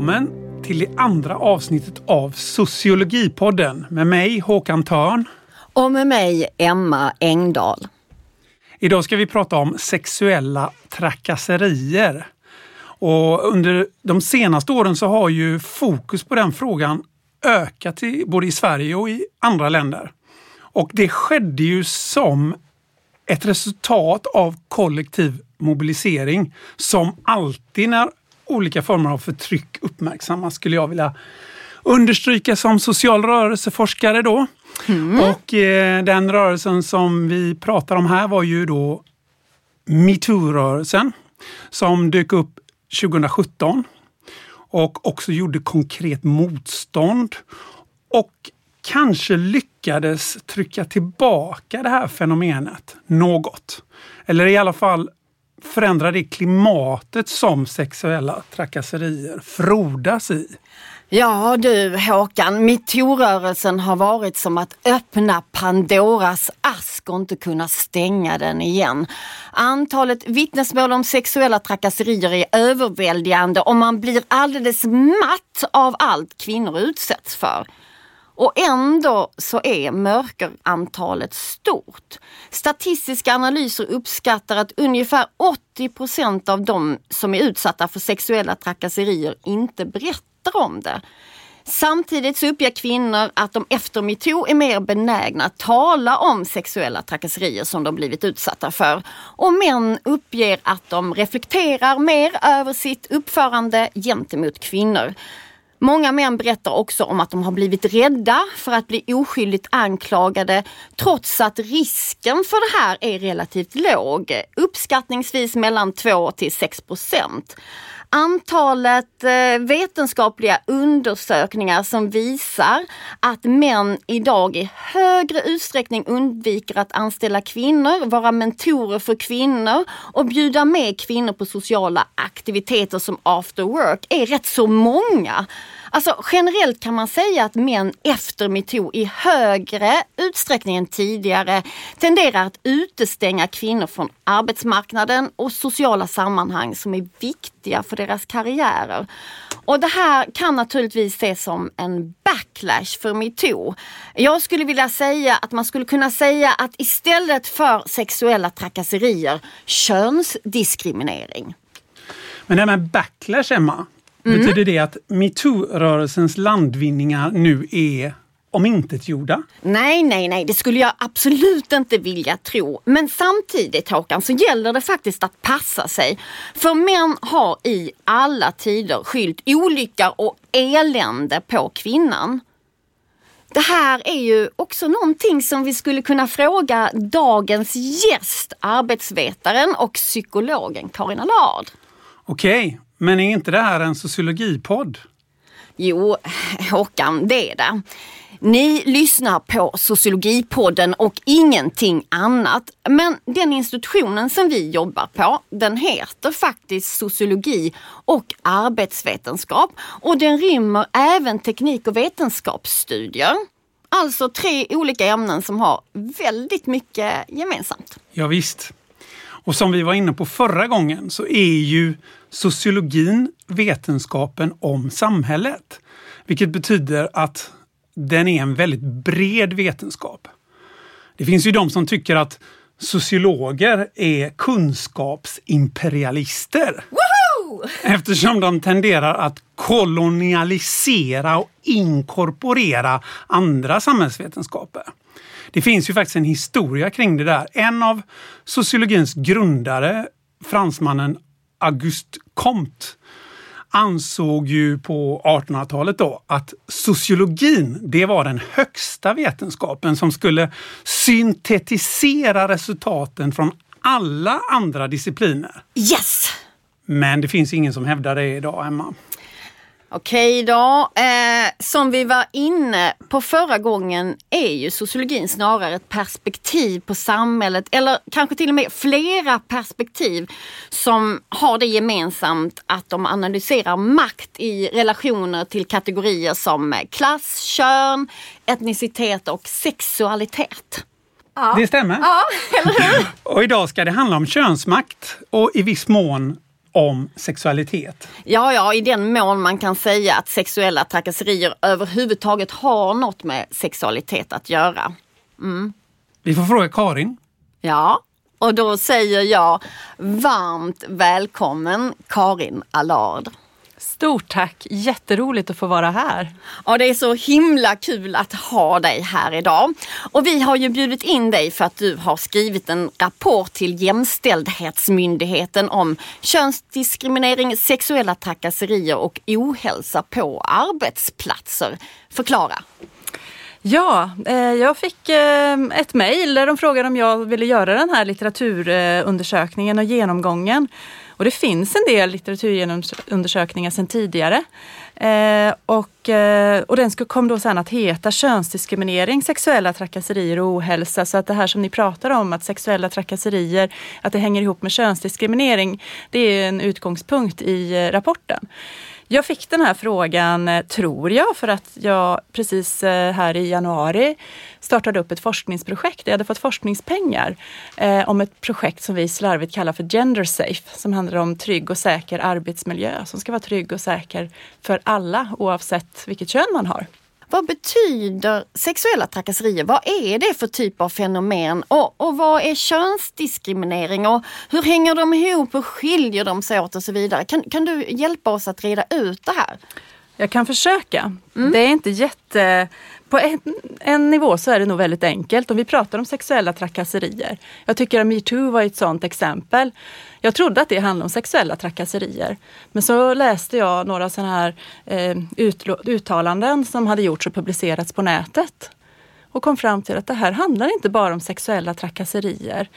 välkommen till det andra avsnittet av Sociologipodden med mig Håkan Törn. Och med mig Emma Engdahl. Idag ska vi prata om sexuella trakasserier. Och under de senaste åren så har ju fokus på den frågan ökat i, både i Sverige och i andra länder. Och det skedde ju som ett resultat av kollektiv mobilisering som alltid när olika former av förtryck uppmärksammas skulle jag vilja understryka som social rörelseforskare då. Mm. Och eh, den rörelsen som vi pratar om här var ju då metoo-rörelsen som dök upp 2017 och också gjorde konkret motstånd och kanske lyckades trycka tillbaka det här fenomenet något. Eller i alla fall förändrar det klimatet som sexuella trakasserier frodas i. Ja du Håkan, metoo-rörelsen har varit som att öppna Pandoras ask och inte kunna stänga den igen. Antalet vittnesmål om sexuella trakasserier är överväldigande och man blir alldeles matt av allt kvinnor utsätts för. Och ändå så är mörkerantalet stort. Statistiska analyser uppskattar att ungefär 80 procent av de som är utsatta för sexuella trakasserier inte berättar om det. Samtidigt så uppger kvinnor att de efter metoo är mer benägna att tala om sexuella trakasserier som de blivit utsatta för. Och män uppger att de reflekterar mer över sitt uppförande gentemot kvinnor. Många män berättar också om att de har blivit rädda för att bli oskyldigt anklagade trots att risken för det här är relativt låg. Uppskattningsvis mellan 2 till 6 procent. Antalet eh, vetenskapliga undersökningar som visar att män idag i högre utsträckning undviker att anställa kvinnor, vara mentorer för kvinnor och bjuda med kvinnor på sociala aktiviteter som after work är rätt så många. Alltså generellt kan man säga att män efter metoo i högre utsträckning än tidigare tenderar att utestänga kvinnor från arbetsmarknaden och sociala sammanhang som är viktiga för deras karriärer. Och det här kan naturligtvis ses som en backlash för metoo. Jag skulle vilja säga att man skulle kunna säga att istället för sexuella trakasserier, könsdiskriminering. Men det här med backlash, Emma, Mm. Betyder det att metoo-rörelsens landvinningar nu är omintetgjorda? Nej, nej, nej, det skulle jag absolut inte vilja tro. Men samtidigt Håkan så gäller det faktiskt att passa sig. För män har i alla tider skyllt olycka och elände på kvinnan. Det här är ju också någonting som vi skulle kunna fråga dagens gäst, arbetsvetaren och psykologen Karin Allard. Okej, men är inte det här en sociologipodd? Jo, Håkan, det är det. Ni lyssnar på Sociologipodden och ingenting annat. Men den institutionen som vi jobbar på, den heter faktiskt Sociologi och arbetsvetenskap. Och den rymmer även teknik och vetenskapsstudier. Alltså tre olika ämnen som har väldigt mycket gemensamt. Ja, visst. Och som vi var inne på förra gången så är ju sociologin vetenskapen om samhället. Vilket betyder att den är en väldigt bred vetenskap. Det finns ju de som tycker att sociologer är kunskapsimperialister. Woohoo! Eftersom de tenderar att kolonialisera och inkorporera andra samhällsvetenskaper. Det finns ju faktiskt en historia kring det där. En av sociologins grundare, fransmannen Auguste Comte, ansåg ju på 1800-talet då att sociologin, det var den högsta vetenskapen som skulle syntetisera resultaten från alla andra discipliner. Yes! Men det finns ingen som hävdar det idag, Emma. Okej då. Eh, som vi var inne på förra gången är ju sociologin snarare ett perspektiv på samhället eller kanske till och med flera perspektiv som har det gemensamt att de analyserar makt i relationer till kategorier som klass, kön, etnicitet och sexualitet. Ja. Det stämmer. Ja, eller hur? och idag ska det handla om könsmakt och i viss mån om sexualitet. Ja, ja, i den mån man kan säga att sexuella trakasserier överhuvudtaget har något med sexualitet att göra. Mm. Vi får fråga Karin. Ja, och då säger jag varmt välkommen Karin Allard. Stort tack! Jätteroligt att få vara här. Ja, det är så himla kul att ha dig här idag. Och vi har ju bjudit in dig för att du har skrivit en rapport till Jämställdhetsmyndigheten om könsdiskriminering, sexuella trakasserier och ohälsa på arbetsplatser. Förklara. Ja, eh, jag fick eh, ett mejl där de frågade om jag ville göra den här litteraturundersökningen och genomgången. Och det finns en del litteraturundersökningar sedan tidigare. Eh, och, eh, och den kom då sen att heta könsdiskriminering, sexuella trakasserier och ohälsa. Så att det här som ni pratar om, att sexuella trakasserier, att det hänger ihop med könsdiskriminering, det är en utgångspunkt i eh, rapporten. Jag fick den här frågan, eh, tror jag, för att jag precis eh, här i januari startade upp ett forskningsprojekt. Jag hade fått forskningspengar eh, om ett projekt som vi slarvigt kallar för Gender Safe, som handlar om trygg och säker arbetsmiljö som ska vara trygg och säker för alla oavsett vilket kön man har. Vad betyder sexuella trakasserier? Vad är det för typ av fenomen? Och, och vad är könsdiskriminering? Och hur hänger de ihop? Hur skiljer de sig åt och så vidare? Kan, kan du hjälpa oss att reda ut det här? Jag kan försöka. Mm. Det är inte jätte... På en, en, nivå så är det nog väldigt enkelt. Om vi pratar om sexuella trakasserier. Jag tycker att metoo var ett sådant exempel. Jag trodde att det handlade om sexuella trakasserier. Men så läste jag några sådana här eh, uttalanden som hade gjorts och publicerats på nätet och kom fram till att det här handlar inte bara om sexuella trakasserier.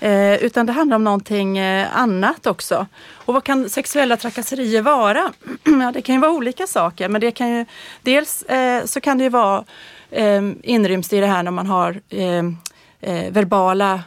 Eh, utan det handlar om någonting eh, annat också. Och vad kan sexuella trakasserier vara? ja, det kan ju vara olika saker men det kan ju dels eh, så kan det ju vara eh, inryms i det här när man har eh, eh, verbala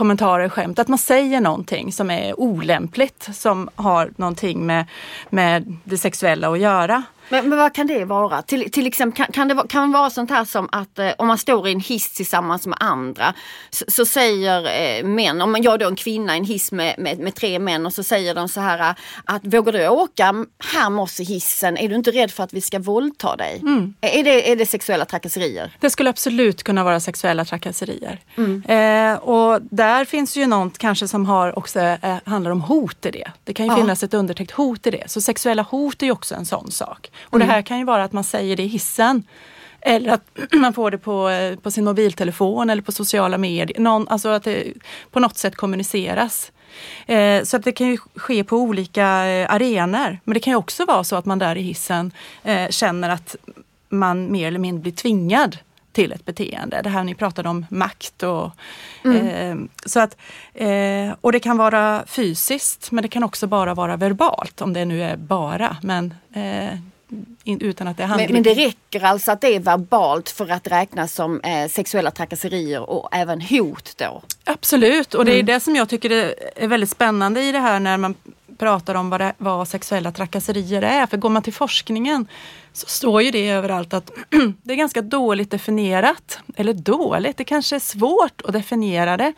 kommentarer, skämt, att man säger någonting som är olämpligt som har någonting med, med det sexuella att göra. Men, men vad kan det vara? Till, till exempel kan, kan det kan vara sånt här som att eh, om man står i en hiss tillsammans med andra så, så säger eh, män, om jag är då en kvinna i en hiss med, med, med, tre män och så säger de så här att vågar du åka här med oss i hissen? Är du inte rädd för att vi ska våldta dig? Mm. Är, det, är det sexuella trakasserier? Det skulle absolut kunna vara sexuella trakasserier. Mm. Eh, och där finns ju något kanske som har också eh, handlar om hot i det. Det kan ju ja. finnas ett undertäckt hot i det. Så sexuella hot är ju också en sån sak. Och mm. det här kan ju vara att man säger det i hissen. Eller att man får det på, eh, på sin mobiltelefon eller på sociala medier. Någon, alltså att det på något sätt kommuniceras. Eh, så att det kan ju ske på olika eh, arenor. Men det kan ju också vara så att man där i hissen eh, känner att man mer eller mindre blir tvingad till ett beteende. Det här ni pratade om makt och mm. eh, så att eh, Och det kan vara fysiskt men det kan också bara vara verbalt om det nu är bara. Men eh, in, utan att det handlar men, men det räcker alltså att det är verbalt för att räknas som eh, sexuella trakasserier och även hot då? Absolut och det är mm. det som jag tycker är väldigt spännande i det här när man pratar om vad, det, vad sexuella trakasserier är. För går man till forskningen så står ju det överallt att det är ganska dåligt definierat. Eller dåligt, det kanske är svårt att definiera det.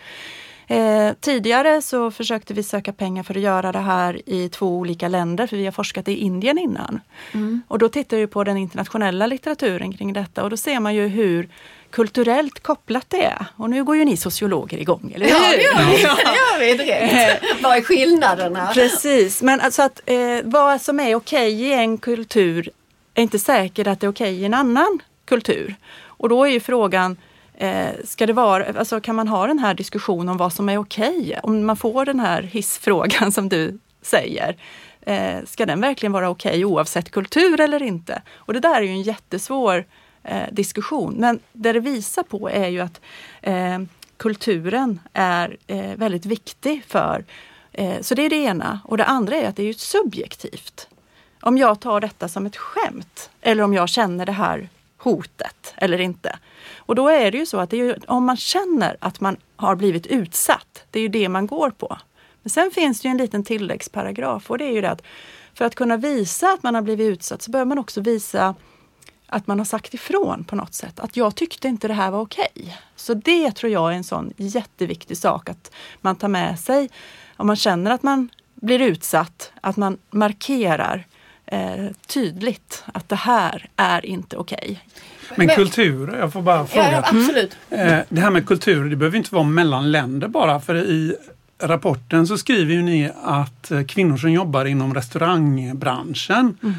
Eh, tidigare så försökte vi söka pengar för att göra det här i två olika länder, för vi har forskat i Indien innan. Mm. Och då tittar vi på den internationella litteraturen kring detta och då ser man ju hur kulturellt kopplat det är. Och nu går ju ni sociologer igång, eller hur? Ja, det gör vi, det gör vi direkt. Vad är skillnaderna? Precis, men alltså att eh, vad som är okej i en kultur är inte säkert att det är okej i en annan kultur. Och då är ju frågan, eh, ska det vara, alltså kan man ha den här diskussionen om vad som är okej? Om man får den här hissfrågan som du säger. Eh, ska den verkligen vara okej oavsett kultur eller inte? Och det där är ju en jättesvår eh, diskussion. Men det det visar på är ju att eh, kulturen är eh, väldigt viktig för eh, så det är det ena. Och det andra är att det är subjektivt. Om jag tar detta som ett skämt eller om jag känner det här hotet eller inte. Och då är det ju så att ju, om man känner att man har blivit utsatt, det är ju det man går på. Men sen finns det ju en liten tilläggsparagraf och det är ju det att för att kunna visa att man har blivit utsatt så behöver man också visa att man har sagt ifrån på något sätt. Att jag tyckte inte det här var okej. Okay. Så det tror jag är en sån jätteviktig sak att man tar med sig. Om man känner att man blir utsatt, att man markerar eh, tydligt att det här är inte okej. Okay. Men, Men kultur, jag får bara fråga. Ja, absolut. Mm. Det här med kultur, det behöver inte vara mellan länder bara. För i rapporten så skriver ju ni att eh, kvinnor som jobbar inom restaurangbranschen mm.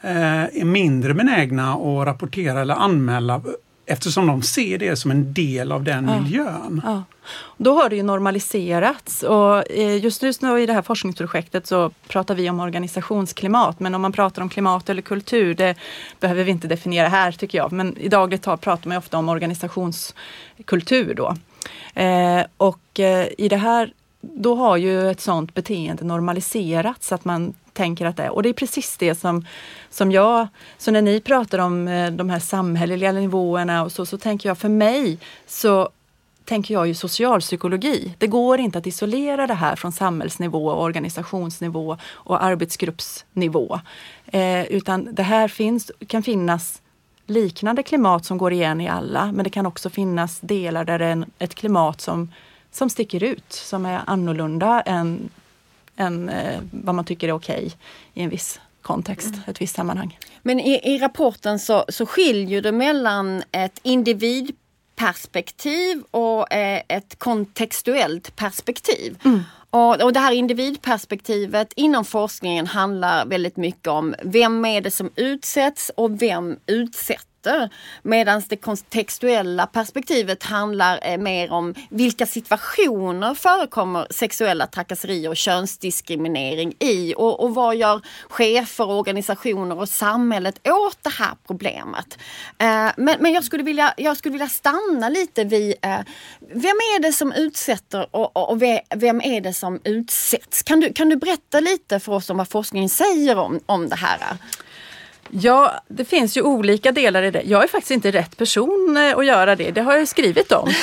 är mindre benägna att rapportera eller anmäla eftersom de ser det som en del av den ja. miljön. Ja. Då har det ju normaliserats och eh, just nu i det här forskningsprojektet så pratar vi om organisationsklimat men om man pratar om klimat eller kultur det behöver vi inte definiera här tycker jag. Men i dagligt tal pratar man ofta om organisationskultur då. Eh, och eh, i det här då har ju ett sådant beteende normaliserats att man tänker att det är. Och det är precis det som, som jag, så när ni pratar om eh, de här samhälleliga nivåerna och så, så tänker jag för mig så tänker jag ju socialpsykologi. Det går inte att isolera det här från samhällsnivå, organisationsnivå och arbetsgruppsnivå. Eh, utan det här finns, kan finnas liknande klimat som går igen i alla, men det kan också finnas delar där det är ett klimat som, som sticker ut, som är annorlunda än än eh, vad man tycker är okej okay i en viss kontext, mm. ett visst sammanhang. Men i, i rapporten så, så skiljer det mellan ett individperspektiv och eh, ett kontextuellt perspektiv. Mm. Och, och det här individperspektivet inom forskningen handlar väldigt mycket om vem är det som utsätts och vem utsätter möter. Medan det kontextuella perspektivet handlar eh, mer om vilka situationer förekommer sexuella trakasserier och könsdiskriminering i och, och vad gör chefer, organisationer och samhället åt det här problemet. Eh, men, men jag, skulle vilja, jag skulle vilja stanna lite vid eh, vem är det som utsätter och, och, och vem är det som utsätts? Kan du, kan du berätta lite för oss om vad forskningen säger om, om det här? Ja, det finns ju olika delar i det. Jag är faktiskt inte rätt person eh, att göra det. Det har jag skrivit om.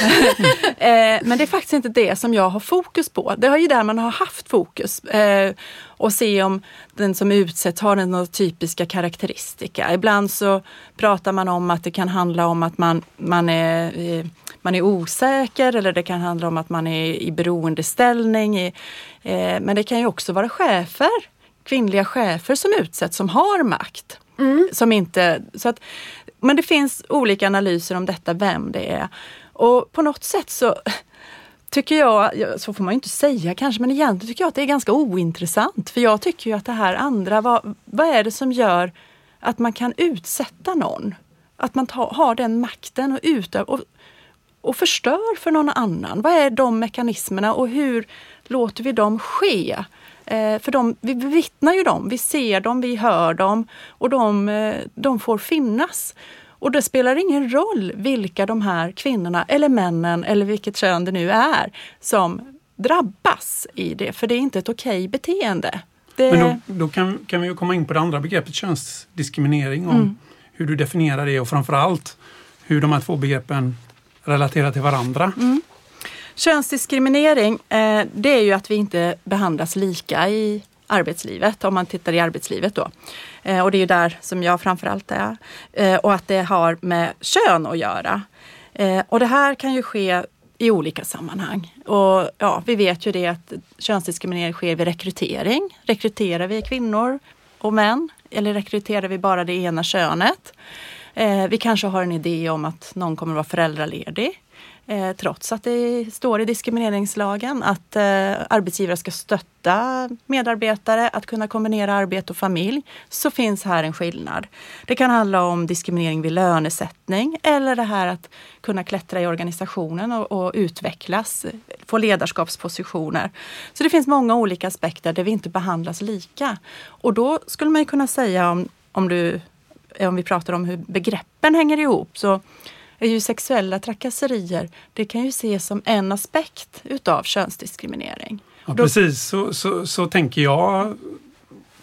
Eh, men det är faktiskt inte det som jag har fokus på. Det är ju där man har haft fokus. Eh, och se om den som utsätts har några typiska karaktäristika. Ibland så pratar man om att det kan handla om att man, man, är, man är osäker eller det kan handla om att man är i beroendeställning. Men det kan ju också vara chefer kvinnliga chefer som utsätts som har makt. Mm. Som inte, så att, men det finns olika analyser om detta, vem det är. Och på något sätt så tycker jag, så får man ju inte säga kanske, men egentligen tycker jag att det är ganska ointressant. För jag tycker ju att det här andra, vad, vad är det som gör att man kan utsätta någon? Att man ta, har den makten och utövar och, och förstör för någon annan. Vad är de mekanismerna och hur låter vi dem ske? Eh, för de, vi vittnar ju dem, vi ser dem, vi hör dem och de, eh, de får finnas. Och det spelar ingen roll vilka de här kvinnorna eller männen eller vilket kön det nu är som drabbas i det, för det är inte ett okej beteende. Det... Men då, då, kan, kan vi komma in på det andra begreppet könsdiskriminering, om mm. hur du definierar det och framförallt hur de här två begreppen relatera till varandra. Mm. Könsdiskriminering, eh, det är ju att vi inte behandlas lika i arbetslivet, om man tittar i arbetslivet då. Eh, och det är ju där som jag framförallt är. Eh, och att det har med kön att göra. Eh, och det här kan ju ske i olika sammanhang. Och ja, vi vet ju det att könsdiskriminering sker vid rekrytering. Rekryterar vi kvinnor och män? Eller rekryterar vi bara det ena könet? Eh, vi kanske har en idé om att någon kommer att vara föräldraledig. Eh, trots att det står i diskrimineringslagen att eh, arbetsgivare ska stötta medarbetare att kunna kombinera arbete och familj, så finns här en skillnad. Det kan handla om diskriminering vid lönesättning eller det här att kunna klättra i organisationen och, och utvecklas, få ledarskapspositioner. Så det finns många olika aspekter där vi inte behandlas lika. Och då skulle man kunna säga om, om, du, om vi pratar om hur begreppen hänger ihop, så är ju sexuella trakasserier, det kan ju ses som en aspekt utav könsdiskriminering. Ja, då, precis, så, så, så tänker jag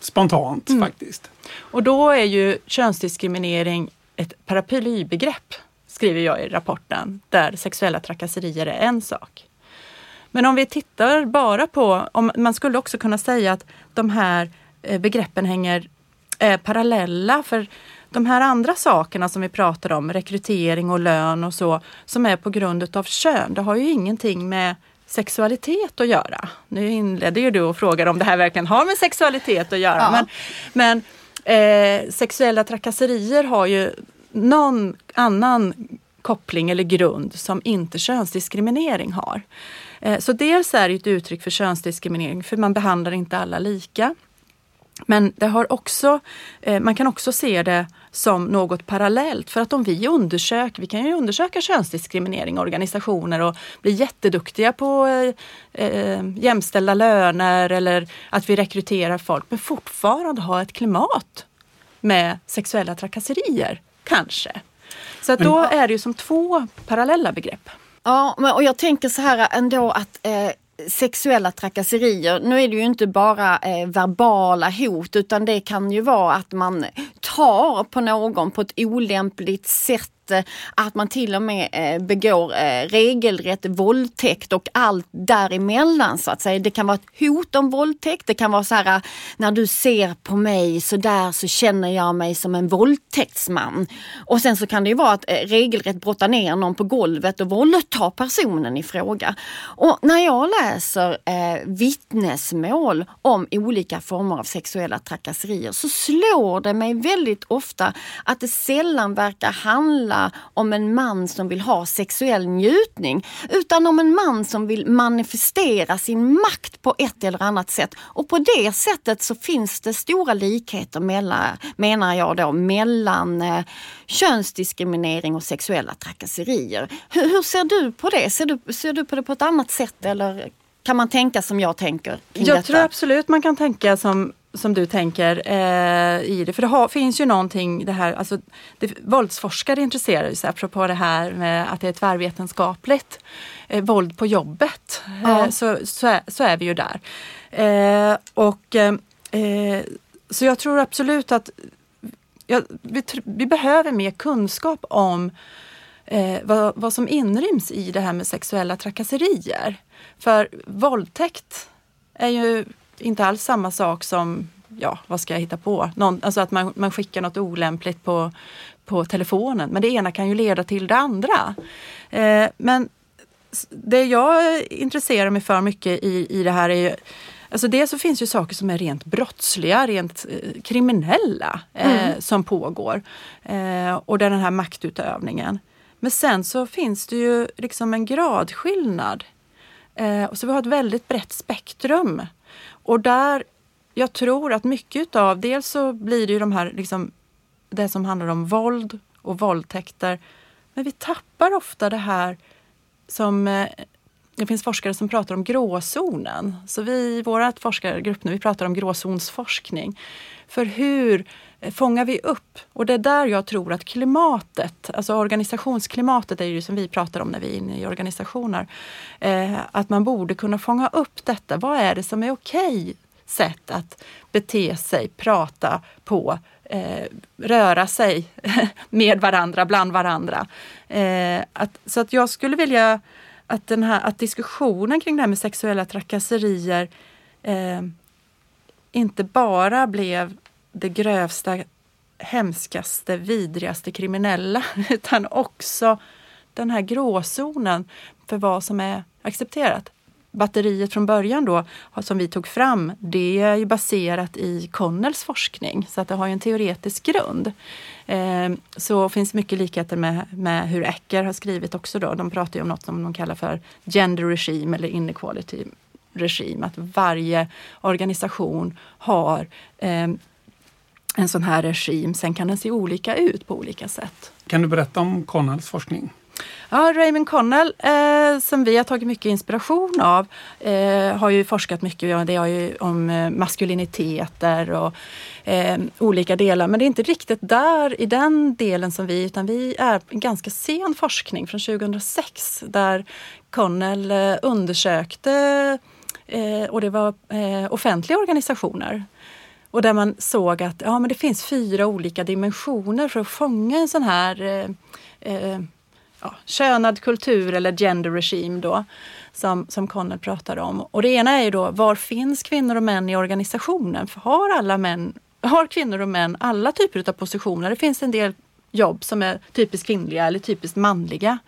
spontant mm. faktiskt. Och då är ju könsdiskriminering ett paraplybegrepp, skriver jag i rapporten, där sexuella trakasserier är en sak. Men om vi tittar bara på, om, man skulle också kunna säga att de här eh, begreppen hänger är parallella, för de här andra sakerna som vi pratar om, rekrytering och lön och så, som är på grund av kön, det har ju ingenting med sexualitet att göra. Nu inledde ju du och frågade om det här verkligen har med sexualitet att göra. Ja. Men, men eh, sexuella trakasserier har ju någon annan koppling eller grund som inte könsdiskriminering har. Eh, så dels är det ett uttryck för könsdiskriminering för man behandlar inte alla lika. Men det har också, eh, man kan också se det som något parallellt. För att om vi undersöker, vi kan ju undersöka könsdiskriminering i organisationer och bli jätteduktiga på eh, eh, jämställda löner eller att vi rekryterar folk men fortfarande ha ett klimat med sexuella trakasserier, kanske. Så att då är det ju som två parallella begrepp. Ja, men, och jag tänker så här ändå att eh, sexuella trakasserier, nu är det ju inte bara eh, verbala hot utan det kan ju vara att man tar på någon på ett olämpligt sätt Eh, att man till och med eh, begår eh, regelrätt våldtäkt och allt däremellan så att säga. Det kan vara ett hot om våldtäkt, det kan vara så här när du ser på mig så där så känner jag mig som en våldtäktsman. Och sen så kan det ju vara att regelrätt brotta ner någon på golvet och våldta personen i fråga. Och när jag läser eh, vittnesmål om olika former av sexuella trakasserier så slår det mig väldigt ofta att det sällan verkar handla om en man som vill ha sexuell njutning utan om en man som vill manifestera sin makt på ett eller annat sätt. Och på det sättet så finns det stora likheter mellan, menar jag då, mellan eh, könsdiskriminering och sexuella trakasserier. Hur, hur ser du på det? Ser du, ser du på det på ett annat sätt eller kan man tänka som jag tänker? Jag detta? tror absolut man kan tänka som, som du tänker eh, i det. För det har, finns ju någonting, det här, alltså, det, våldsforskare intresserar sig apropå det här med att det är tvärvetenskapligt. Eh, våld på jobbet, Ja. eh, så, så, är, så är vi ju där. Eh, och eh, eh, Så jag tror absolut att ja, vi, vi behöver mer kunskap om vad, vad som inryms i det här med sexuella trakasserier. För våldtäkt är ju inte alls samma sak som, ja vad ska jag hitta på? Någon, alltså att man, man skickar något olämpligt på, på telefonen. Men det ena kan ju leda till det andra. Eh, men det jag intresserar mig för mycket i, i det här är ju Alltså dels så finns ju saker som är rent brottsliga, rent eh, kriminella eh, som pågår. Eh, och där den här maktutövningen. Men sen så finns det ju liksom en gradskillnad. Eh, och så vi har ett väldigt brett spektrum. Och där jag tror att mycket av, dels så blir det ju de här, liksom, det som handlar om våld och våldtäkter. Men vi tappar ofta det här som eh, det finns forskare som pratar om gråzonen. Så vi i vår forskargrupp nu, vi pratar om gråzonsforskning. För hur eh, Eh, fångar vi upp? Och det är där jag tror att klimatet, alltså organisationsklimatet är ju som vi pratar om när vi är inne i organisationer. Eh, att man borde kunna fånga upp detta. Vad är det som är okej sätt att bete sig, prata på, eh, röra sig med varandra, bland varandra. Eh, att, så att jag skulle vilja att, den här, att diskussionen kring det här med sexuella trakasserier eh, inte bara blev det grövsta, hemskaste, vidrigaste kriminella utan också den här gråzonen för vad som är accepterat. Batteriet från början då, som vi tog fram, det är ju baserat i Connells forskning så att det har ju en teoretisk grund. Eh, så finns mycket likheter med, med hur Ecker har skrivit också. Då. De pratar ju om något som de kallar för gender regime eller inequality regime. Att varje organisation har eh, en sån här regim. Sen kan den se olika ut på olika sätt. Kan du berätta om Connells forskning? Ja, Raymond Connell, eh, som vi har tagit mycket inspiration av, eh, har ju forskat mycket ja, det har ju om eh, maskuliniteter och eh, olika delar. Men det är inte riktigt där i den delen som vi, utan vi är ganska sen forskning från 2006 där Connell eh, undersökte, eh, och det var offentliga organisationer, och där man såg att ja, men det finns fyra olika dimensioner för att fånga en sån här eh, eh, ja, könad kultur eller gender regime då, som, som Connell pratar om. Och det ena är ju då, var finns kvinnor och män i organisationen? För har alla män, har kvinnor och män alla typer av positioner? Det finns en del jobb som är typiskt kvinnliga eller typiskt manliga.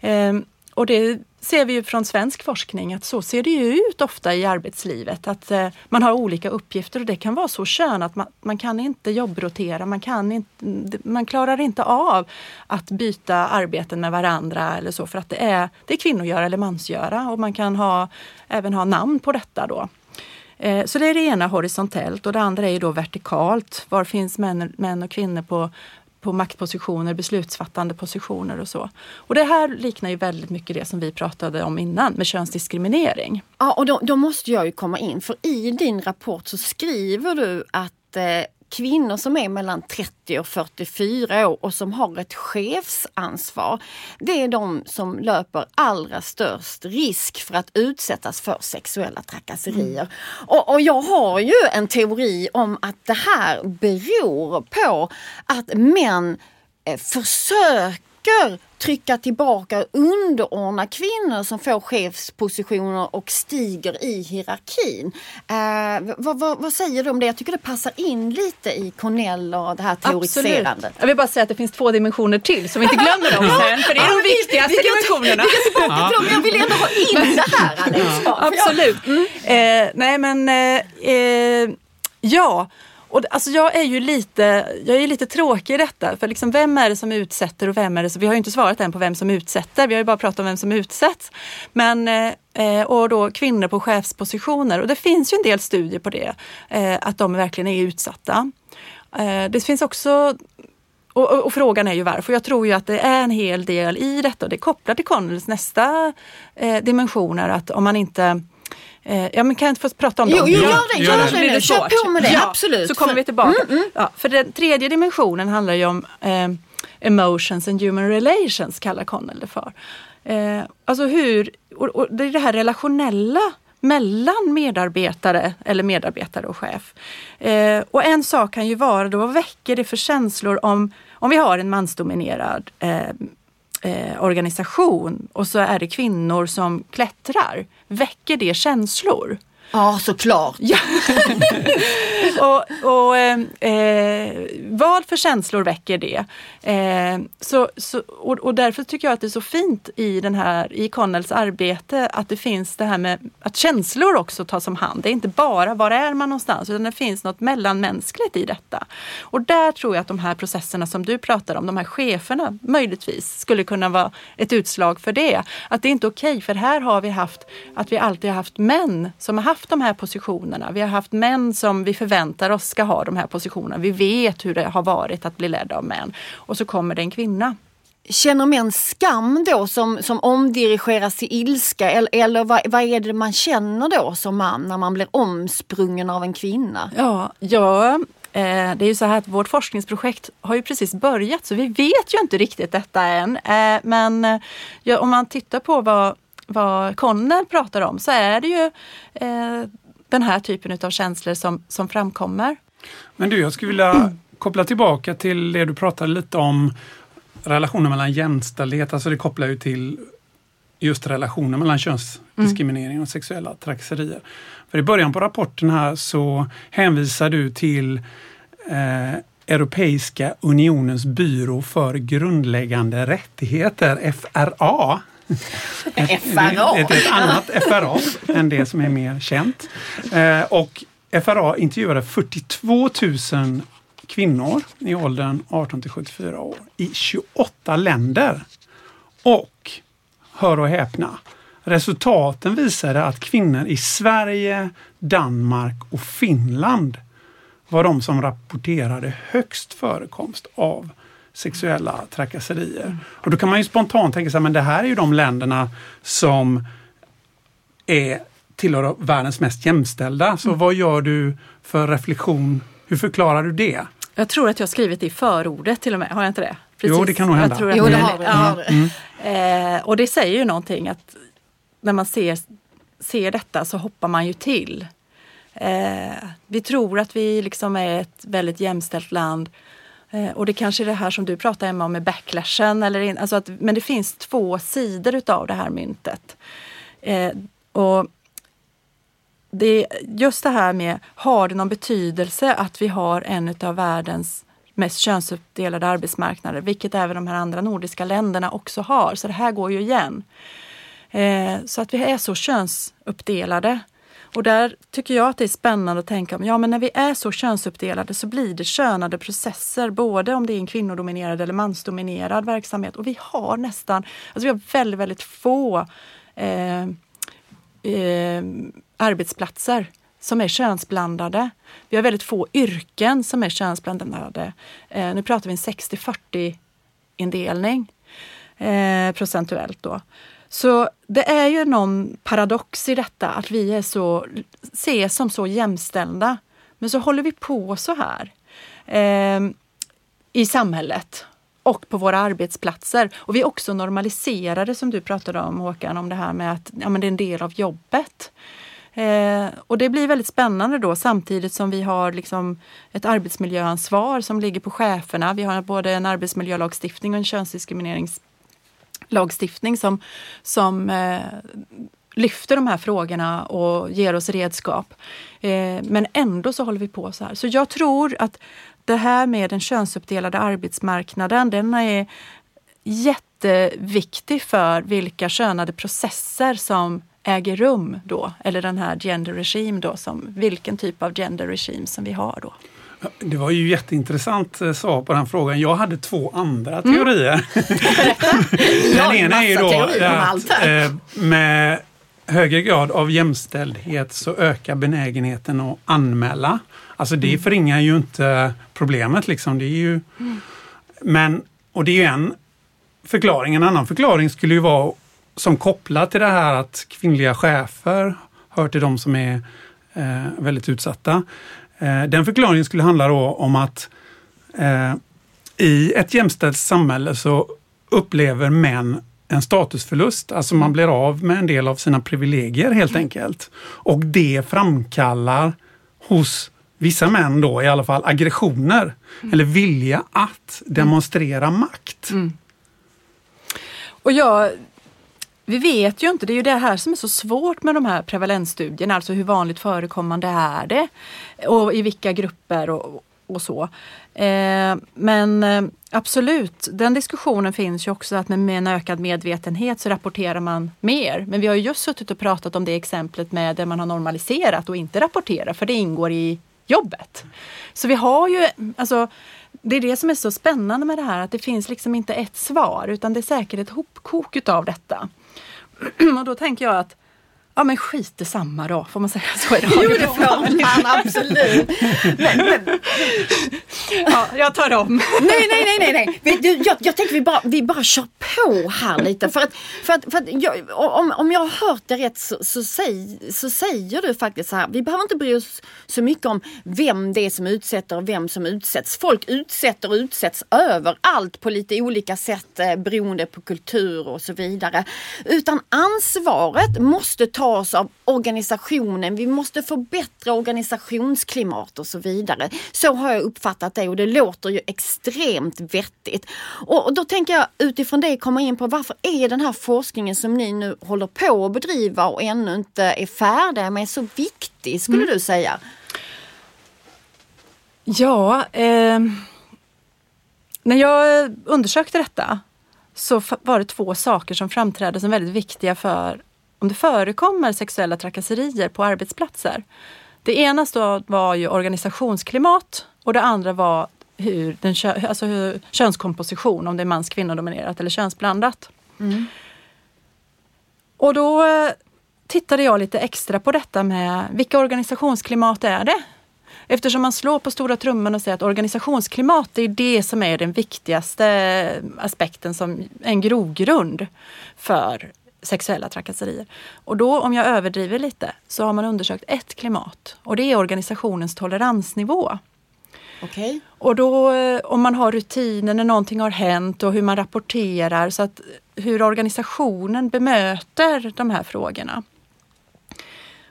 Ehm, och det ser vi ju från svensk forskning att så ser det ju ut ofta i arbetslivet. Att eh, man har olika uppgifter och det kan vara så kön att man, man kan inte jobbrotera, man, kan inte, man klarar inte av att byta arbeten med varandra eller så för att det är, det är kvinnogöra eller mansgöra och man kan ha, även ha namn på detta då. Eh, så det är det ena horisontellt och det andra är då vertikalt. Var finns män, män och kvinnor på på maktpositioner, beslutsfattande positioner och så. Och det här liknar ju väldigt mycket det som vi pratade om innan med könsdiskriminering. Ja, och då, då måste jag ju komma in för i din rapport så skriver du att eh, kvinnor som är mellan 30 och 44 år och som har ett chefsansvar. Det är de som löper allra störst risk för att utsättas för sexuella trakasserier. Mm. Och, och, jag har ju en teori om att det här beror på att män eh, försöker trycka tillbaka och underordna kvinnor som får chefspositioner och stiger i hierarkin. Eh, vad, vad, vad, säger du om det? Jag tycker det passar in lite i Cornell och det här teoretiserandet. Absolut. Jag vill bara säga att det finns två dimensioner till som vi inte glömmer dem sen, för det är de viktigaste vi, vi, dimensionerna. Vi, vi tillbaka till dem, jag vill ändå ha in det här Alex. Ja, absolut. Mm. Eh, nej men, eh, eh ja. Och alltså jag är ju lite, jag är lite tråkig i detta. För liksom vem är det som utsätter och vem är det som... Vi har ju inte svarat än på vem som utsätter. Vi har ju bara pratat om vem som utsätts. Men, eh, eh, och då kvinnor på chefspositioner. Och det finns ju en del studier på det. Eh, att de verkligen är utsatta. Eh, det finns också och, och, och, frågan är ju varför. Jag tror ju att det är en hel del i detta och det är kopplat till Connells nästa eh, dimensioner att om man inte Eh, ja, men kan jag inte få prata om dem? Jo, jo gör det, gör det, det nu. Kör på med det, ja, absolut. Så kommer vi tillbaka. Mm, mm. Ja, för den tredje dimensionen handlar ju om eh, emotions and human relations, kallar Connell det för. Eh, alltså hur, och, och det är det här relationella mellan medarbetare eller medarbetare och chef. Eh, och en sak kan ju vara då, vad väcker det för känslor om, om vi har en mansdominerad eh, eh, organisation och så är det kvinnor som klättrar. Väcker det känslor? Ja, såklart. Ja. och, och eh, eh, vad för känslor väcker det? Eh, så, så, och, och, därför tycker jag att det är så fint i, den här, i Connells arbete att det finns det här med att känslor också tas om hand. Det är inte bara var är man någonstans utan det finns något mellanmänskligt i detta. Och där tror jag att de här processerna som du pratar om, de här cheferna möjligtvis skulle kunna vara ett utslag för det. Att det är inte okej okay, för här har vi haft att vi alltid har haft män som har haft haft de här positionerna. Vi har haft män som vi förväntar oss ska ha de här positionerna. Vi vet hur det har varit att bli ledd av män. Och så kommer det en kvinna. Känner män skam då som, som omdirigeras till ilska eller, eller vad, vad är det man känner då som man när man blir omsprungen av en kvinna? Ja, ja eh, det är ju så här att vårt forskningsprojekt har ju precis börjat så vi vet ju inte riktigt detta än. Eh, men eh, om man tittar på vad vad Connell pratar om så är det ju eh, den här typen av känslor som, som framkommer. Men du, jag skulle vilja koppla tillbaka till det du pratade lite om relationen mellan jämställdhet, alltså det kopplar ju till just relationen mellan könsdiskriminering mm. och sexuella trakasserier. För i början på rapporten här så hänvisar du till eh, Europeiska unionens byrå för grundläggande rättigheter, FRA. FRA. Ett, ett annat FRA än det som är mer känt. Eh, och FRA intervjuade 42 000 kvinnor i åldern 18 till 74 år i 28 länder. Och, hör och häpna, resultaten visade att kvinnor i Sverige, Danmark och Finland var de som rapporterade högst förekomst av sexuella trakasserier. Mm. Och då kan man ju spontant tänka sig, men det här är ju de länderna som är tillhör världens mest jämställda. Så mm. vad gör du för reflektion? Hur förklarar du det? Jag tror att jag skrivit det i förordet till och med, har jag inte det? Precis. Jo, det kan nog hända. Jag jo, det har vi. Ja. Mm. Eh, och det säger ju någonting att när man ser, ser detta så hoppar man ju till. Eh, vi tror att vi liksom är ett väldigt jämställt land Eh, Eh, och det kanske är det här som du pratar Emma om med backlashen. Eller in, alltså att, men det finns två sidor utav det här myntet. Eh, och det, just det här med, har det någon betydelse att vi har en av världens mest könsuppdelade arbetsmarknader, vilket även de här andra nordiska länderna också har. Så det här går ju igen. Eh, så att vi är så könsuppdelade. Och där tycker jag att det är spännande att tänka om, ja men när vi är så könsuppdelade så blir det könade processer, både om det är en kvinnodominerad eller mansdominerad verksamhet. Och vi har nästan, alltså vi har väldigt, väldigt få eh, eh, arbetsplatser som är könsblandade. Vi har väldigt få yrken som är könsblandade. Eh, nu pratar vi en 60-40 indelning eh, procentuellt då. Så det är ju någon paradox i detta att vi är så, ses som så jämställda. Men så håller vi på så här eh, i samhället och på våra arbetsplatser. Och vi är också normaliserade som du pratade om Håkan, om det här med att ja, men det är en del av jobbet. Eh, och det blir väldigt spännande då samtidigt som vi har liksom ett arbetsmiljöansvar som ligger på cheferna. Vi har både en arbetsmiljölagstiftning och en lagstiftning som, som eh, lyfter de här frågorna och ger oss redskap. Eh, men ändå så håller vi på så här. Så jag tror att det här med den könsuppdelade arbetsmarknaden, den är jätteviktig för vilka könade processer som äger rum då, eller den här gender regime då, som, vilken typ av gender regime som vi har då. Det var ju jätteintressant eh, svar på den frågan. Jag hade två andra mm. teorier. den ena är ju då att eh, med högre grad av jämställdhet så ökar benägenheten att anmäla. Alltså det mm. förringar ju inte problemet liksom. Det är ju, mm. Men, och det är ju en förklaring. En annan förklaring skulle ju vara som kopplar till det här att kvinnliga chefer hör till de som är eh, väldigt utsatta. Eh, den förklaringen skulle handla om att eh, i ett jämställt samhälle så upplever män en statusförlust, alltså man blir av med en del av sina privilegier helt enkelt. Och det framkallar hos vissa män då i alla fall aggressioner mm. eller vilja att demonstrera makt. Mm. Och jag vi vet ju inte, det är ju det här som är så svårt med de här prevalensstudierna, alltså hur vanligt förekommande är det och i vilka grupper och, och så. Eh, men eh, absolut, den diskussionen finns ju också att med, med en ökad medvetenhet så rapporterar man mer. Men vi har ju just suttit och pratat om det exemplet med där man har normaliserat och inte rapporterar för det ingår i jobbet. Så vi har ju, alltså det är det som är så spännande med det här att det finns liksom inte ett svar utan det är säkert ett hopkok utav detta. och då tänker jag att Ja men skit i samma då, får man säga så idag? Jo det får man absolut. Men, men. Ja, jag tar om. Nej, nej, nej, nej. nej. Jag, jag tänker vi bara, vi bara kör på här lite. För att, för att, för att jag, om, om jag har hört det rätt så, så, säg, så säger du faktiskt så här, vi behöver inte bry oss så mycket om vem det är som utsätter och vem som utsätts. Folk utsätter och utsätts överallt på lite olika sätt eh, beroende på kultur och så vidare. Utan ansvaret måste tas av organisationen. Vi måste förbättra organisationsklimat och så vidare. Så har jag uppfattat det och det låter ju extremt vettigt. Och då tänker jag utifrån det komma in på varför är den här forskningen som ni nu håller på att bedriva och ännu inte är färdiga med så viktig skulle mm. du säga? Ja, eh, när jag undersökte detta så var det två saker som framträdde som väldigt viktiga för om det förekommer sexuella trakasserier på arbetsplatser. Det ena var ju organisationsklimat och det andra var hur den, alltså hur, könskomposition, om det är mans kvinnodominerat eller könsblandat. Mm. Och då eh, tittade jag lite extra på detta med vilka organisationsklimat är det? Eftersom man slår på stora trumman och säger att organisationsklimat är det som är den viktigaste aspekten som en grogrund för sexuella trakasserier. Och då, om jag överdriver lite, så har man undersökt ett klimat och det är organisationens toleransnivå. Okay. Och då eh, om man har rutiner när någonting har hänt och hur man rapporterar så att hur organisationen bemöter de här frågorna.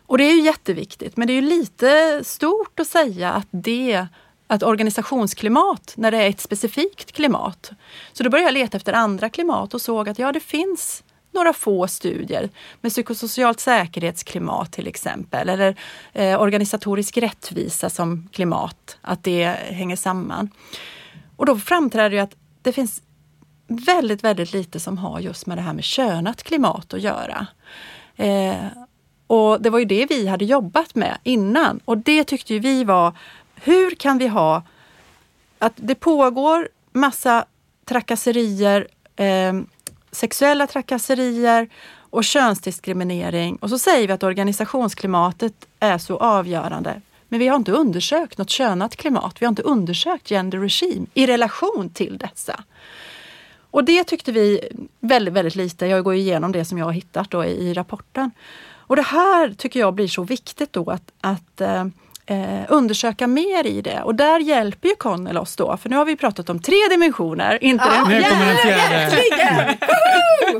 Och det är ju jätteviktigt men det är ju lite stort att säga att det att organisationsklimat, när det är ett specifikt klimat. Så då började jag leta efter andra klimat och såg att ja, det finns några få studier med psykosocialt säkerhetsklimat till exempel eller eh, organisatorisk rättvisa som klimat, att det hänger samman. Och då framträder ju att det finns väldigt, väldigt lite som har just med det här med könat klimat att göra. Eh, och det var ju det vi hade jobbat med innan och det tyckte ju vi var, hur kan vi ha att det pågår massa trakasserier, eh, sexuella trakasserier och könsdiskriminering och så säger vi att organisationsklimatet är så avgörande. Men vi har inte undersökt något könat klimat. Vi har inte undersökt gender regime i relation till dessa. Och det tyckte vi väldigt, väldigt lite. Jag går igenom det som jag har hittat då i, i rapporten. Och det här tycker jag blir så viktigt då att, att eh, eh, undersöka mer i det. Och där hjälper ju Connell oss då, för nu har vi pratat om tre dimensioner, inte ah, den fjärde. den fjärde.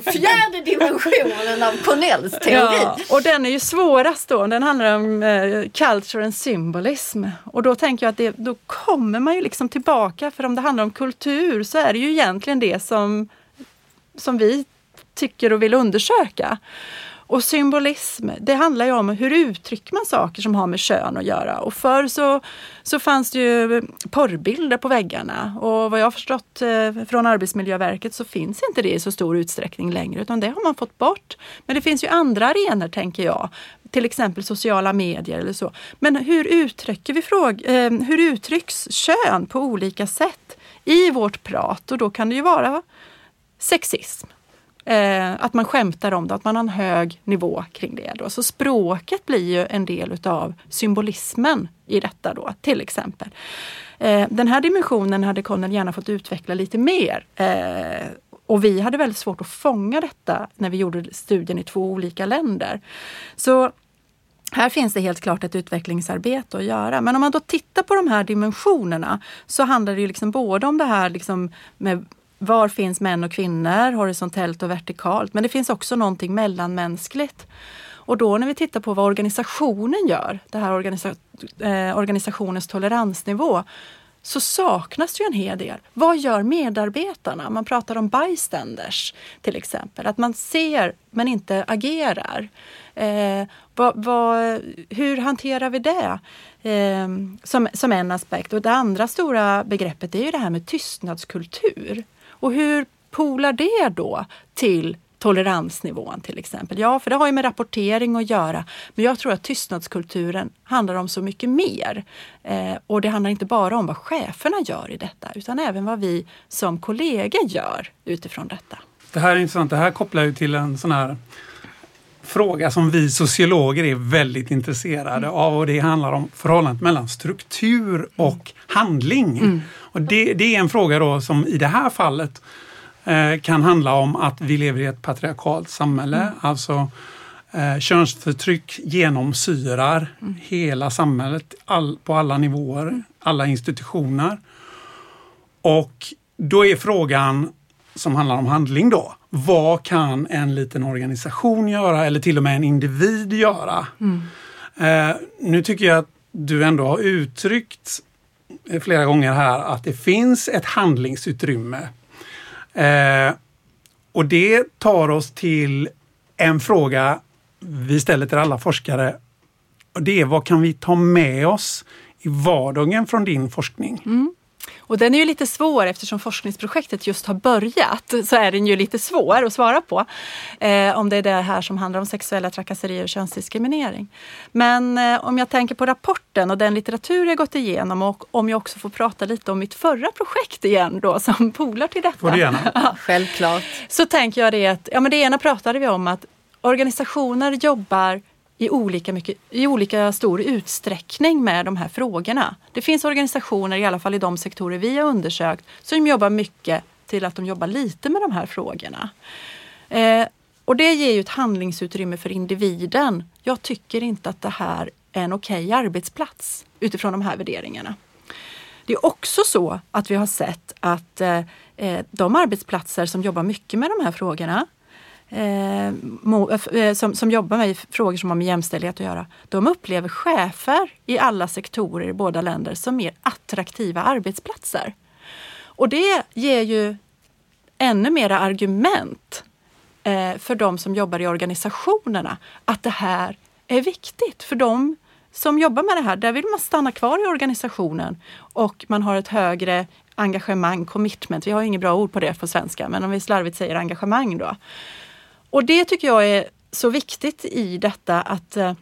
fjärde dimensionen av Connells teori. Ja, och den är ju svårast då, den handlar om eh, culture and symbolism. Och då tänker jag att det, då kommer man ju liksom tillbaka, för om det handlar om kultur så är det ju egentligen det som, som vi tycker och vill undersöka. Och symbolism, det handlar ju om hur uttrycker man saker som har med kön att göra. Och förr så, så fanns det ju porrbilder på väggarna och vad jag har förstått eh, från Arbetsmiljöverket så finns inte det i så stor utsträckning längre utan det har man fått bort. Men det finns ju andra arenor tänker jag, till exempel sociala medier eller så. Men hur uttrycker vi fråg eh, hur uttrycks kön på olika sätt i vårt prat? Och då kan det ju vara sexism Eh, att man skämtar om det, att man har en hög nivå kring det. Då. Så språket blir ju en del utav symbolismen i detta då, till exempel. Eh, den här dimensionen hade Connell gärna fått utveckla lite mer. Eh, och vi hade väldigt svårt att fånga detta när vi gjorde studien i två olika länder. Så här finns det helt klart ett utvecklingsarbete att göra. Men om man då tittar på de här dimensionerna så handlar det ju liksom både om det här liksom med var finns män och kvinnor, horisontellt och vertikalt. Men det finns också någonting mellanmänskligt. Och då när vi tittar på vad organisationen gör, det här organisa eh, organisationens toleransnivå, så saknas det ju en hel del. Vad gör medarbetarna? Man pratar om bystanders till exempel. Att man ser men inte agerar. Eh, vad, vad, hur hanterar vi det? Eh, som, som en aspekt. Och det andra stora begreppet är ju det här med tystnadskultur. Och hur polar det då till toleransnivån till exempel? Ja, för det har ju med rapportering att göra. Men jag tror att tystnadskulturen handlar om så mycket mer. Eh, och det handlar inte bara om vad cheferna gör i detta utan även vad vi som kollegor gör utifrån detta. Det här är intressant. Det här kopplar ju till en sån här fråga som vi sociologer är väldigt intresserade mm. av och det handlar om förhållandet mellan struktur mm. och handling. Mm. Och det, det, är en fråga då som i det här fallet eh, kan handla om att vi lever i ett patriarkalt samhälle. Mm. Alltså eh, könsförtryck genomsyrar mm. hela samhället all, på alla nivåer, mm. alla institutioner. Och då är frågan som handlar om handling då. Vad kan en liten organisation göra eller till och med en individ göra? Mm. Eh, nu tycker jag att du ändå har uttryckt flera gånger här att det finns ett handlingsutrymme. Eh, och det tar oss till en fråga vi ställer till alla forskare. Och det är vad kan vi ta med oss i vardagen från din forskning? Mm. Och den är ju lite svår eftersom forskningsprojektet just har börjat. Så är den ju lite svår att svara på. Eh, om det är det här som handlar om sexuella trakasserier och könsdiskriminering. Men eh, om jag tänker på rapporten och den litteratur jag gått igenom och om jag också får prata lite om mitt förra projekt igen då som polar till detta. Får du gärna. Självklart. Så tänker jag det att, ja men det ena pratade vi om att organisationer jobbar i olika, mycket, i olika stor utsträckning med de här frågorna. Det finns organisationer, i alla fall i de sektorer vi har undersökt, som jobbar mycket till att de jobbar lite med de här frågorna. Eh, och det ger ju ett handlingsutrymme för individen. Jag tycker inte att det här är en okej okay arbetsplats utifrån de här värderingarna. Det är också så att vi har sett att eh, eh de arbetsplatser som jobbar mycket med de här frågorna Eh, eh, eh, som, som jobbar med frågor som har med jämställdhet att göra, de upplever chefer i alla sektorer i båda länder som mer attraktiva arbetsplatser. Och det ger ju ännu mera argument eh, för de som jobbar i organisationerna att det här är viktigt. För de som jobbar med det här, där vill man stanna kvar i organisationen och man har ett högre engagemang, commitment. Vi har ju inget bra ord på det på svenska, men om vi slarvigt säger engagemang då. Och det tycker jag är så viktigt i detta att eh,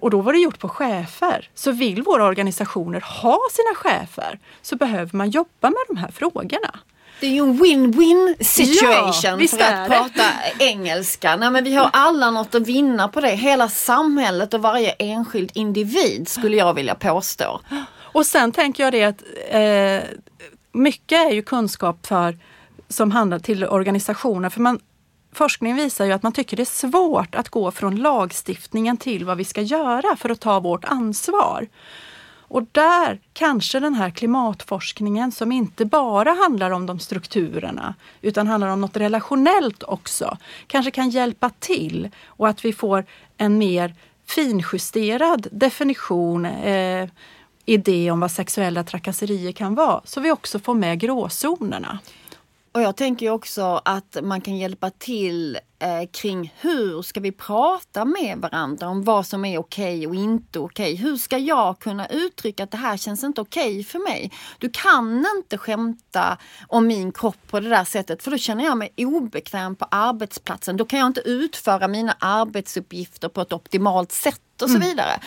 och då var det gjort på chefer. Så vill våra organisationer ha sina chefer så behöver man jobba med de här frågorna. Det är ju en win-win situation Ja, för att prata engelska. Nej, men vi har alla något att vinna på det. Hela samhället och varje enskild individ skulle jag vilja påstå. Och sen tänker jag det att eh, mycket är ju kunskap för, som handlar till organisationer. För man, forskning visar ju att man tycker det är svårt att gå från lagstiftningen till vad vi ska göra för att ta vårt ansvar. Och där kanske den här klimatforskningen som inte bara handlar om de strukturerna utan handlar om något relationellt också, kanske kan hjälpa till och att vi får en mer finjusterad definition, eh, idé om vad sexuella trakasserier kan vara, så vi också får med gråzonerna. Och jag tänker också att man kan hjälpa till eh, kring hur ska vi prata med varandra om vad som är okej och inte okej. Hur ska jag kunna uttrycka att det här känns inte okej för mig? Du kan inte skämta om min kropp på det där sättet för då känner jag mig obekväm på arbetsplatsen. Då kan jag inte utföra mina arbetsuppgifter på ett optimalt sätt och så vidare.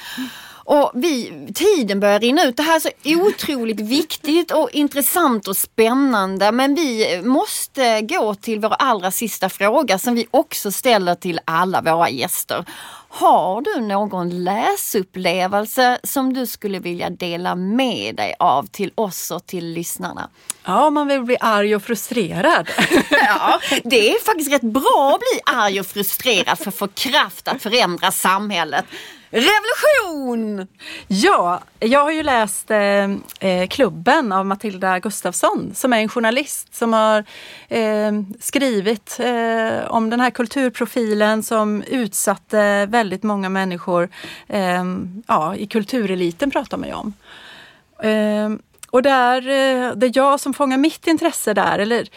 Och vi, tiden börjar rinna ut. Det här är så otroligt viktigt och intressant och spännande. Men vi måste gå till vår allra sista fråga som vi också ställer till alla våra gäster. Har du någon läsupplevelse som du skulle vilja dela med dig av till oss och till lyssnarna? Ja, man vill bli arg och frustrerad. Ja, det är faktiskt rätt bra att bli arg och frustrerad för att få kraft att förändra samhället. Revolution! Ja, jag har ju läst eh, eh, Klubben av Matilda Gustafsson som är en journalist som har eh, skrivit eh, om den här kulturprofilen som utsatte väldigt många människor eh, ja, i kultureliten pratar man ju om. Eh, och där, eh, det jag som fångar mitt intresse där, eller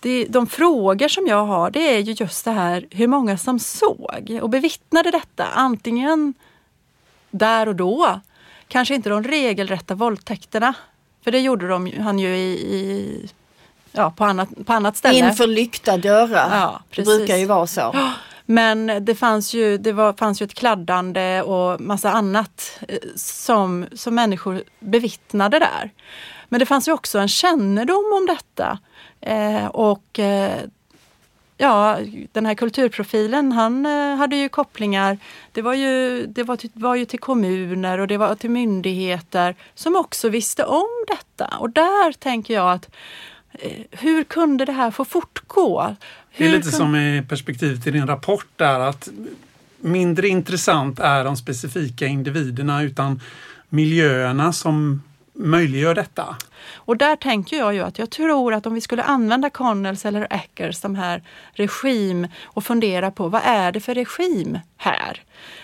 det, de frågor som jag har det är ju just det här hur många som såg och bevittnade detta. Antingen där och då. Kanske inte de regelrätta våldtäkterna. För det gjorde de, han ju i, i ja, på, annat, på annat ställe. Inför lyckta dörrar. Ja, det brukar ju vara så. Men det fanns ju, det var, fanns ju ett kladdande och massa annat eh, som, som människor bevittnade där. Men det fanns ju också en kännedom om detta. Eh, och eh, ja, den här kulturprofilen, han eh, hade ju kopplingar. Det var ju, det var till, var ju till kommuner och det var till myndigheter som också visste om detta. Och där tänker jag att eh, hur kunde det här få fortgå? Hur det är lite som i perspektiv till din rapport där att mindre intressant är de specifika individerna utan miljöerna som möjliggör detta. Och där tänker jag ju att jag tror att om vi skulle använda Connells eller Eckers, de här regim och fundera på vad är det för regim här?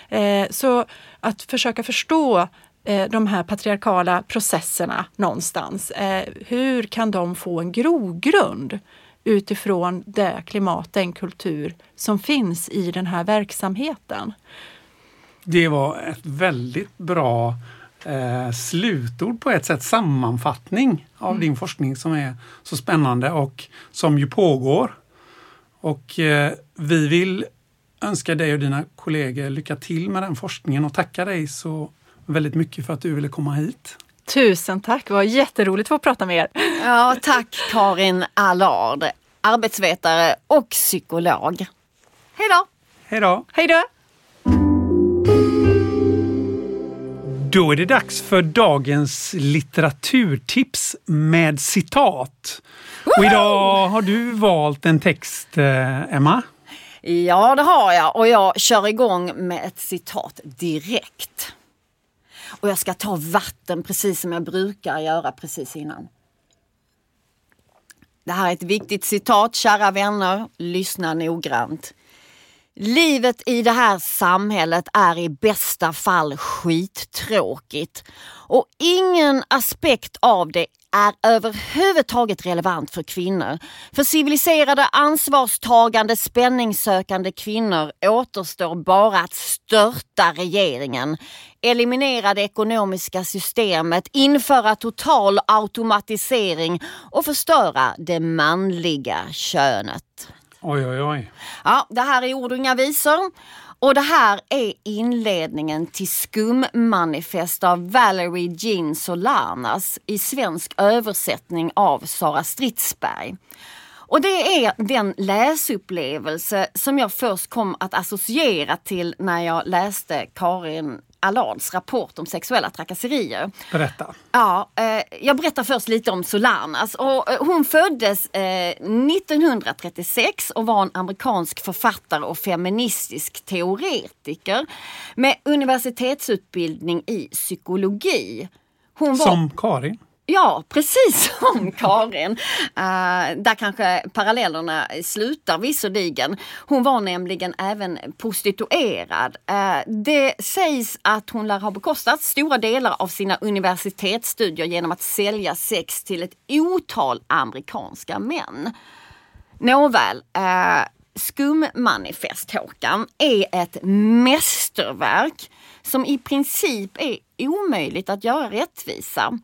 Eh, så att försöka förstå eh, de här patriarkala processerna någonstans. Eh, hur kan de få en grogrund utifrån det klimat, den kultur som finns i den här verksamheten? Det var ett väldigt bra eh, slutord på ett sätt, sammanfattning av mm. din forskning som är så spännande och som ju pågår. Och eh, vi vill önska dig och dina kollegor lycka till med den forskningen och tacka dig så väldigt mycket för att du ville komma hit. Tusen tack, det var jätteroligt att få prata med er. Ja, tack Karin Allard, arbetsvetare och psykolog. Hej då! Hej då! Hej då! Då är det dags för dagens litteraturtips med citat. Och idag har du valt en text, eh, Emma. Ja, det har jag och jag kör igång med ett citat direkt. Och jag ska ta vatten precis som jag brukar göra precis innan. Det här är ett viktigt citat, kära vänner. Lyssna noggrant. Livet i det här samhället är i bästa fall skittråkigt och ingen aspekt av det är överhuvudtaget relevant för kvinnor. För civiliserade, ansvarstagande, spänningssökande kvinnor återstår bara att störta regeringen, eliminera det ekonomiska systemet, införa total automatisering och förstöra det manliga könet. Oj, oj, oj. Ja, det här är ord och inga visor. Och det här är inledningen till Skummanifest av Valerie Jean Solanas i svensk översättning av Sara Stridsberg. Och det är den läsupplevelse som jag först kom att associera till när jag läste Karin Allards rapport om sexuella trakasserier. Berätta. Ja, eh, jag berättar först lite om Solanas. Och, eh, hon föddes eh, 1936 och var en amerikansk författare och feministisk teoretiker med universitetsutbildning i psykologi. Var... Som Karin? Ja, precis som Karin. Uh, där kanske parallellerna slutar visserligen. Hon var nämligen även prostituerad. Uh, det sägs att hon lär ha bekostat stora delar av sina universitetsstudier genom att sälja sex till ett otal amerikanska män. Nåväl, uh, Skummanifest Håkan är ett mästerverk som i princip är omöjligt att göra rättvisa.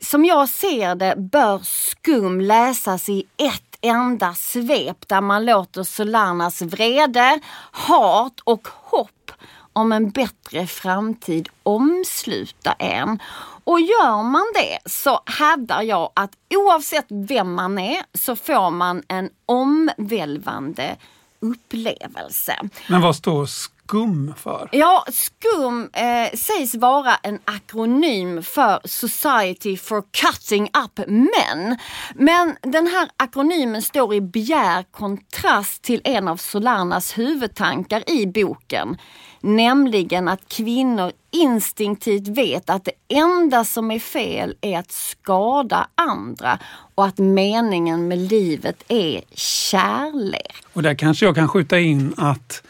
Som jag ser det bör Skum läsas i ett enda svep där man låter Solanas vrede, hat och hopp om en bättre framtid omsluta en. Och gör man det så hävdar jag att oavsett vem man är så får man en omvälvande upplevelse. Men vad står SKUM för? Ja, SKUM eh, sägs vara en akronym för Society for Cutting Up Men. Men den här akronymen står i bjär kontrast till en av Solanas huvudtankar i boken. Nämligen att kvinnor instinktivt vet att det enda som är fel är att skada andra och att meningen med livet är kärlek. Och där kanske jag kan skjuta in att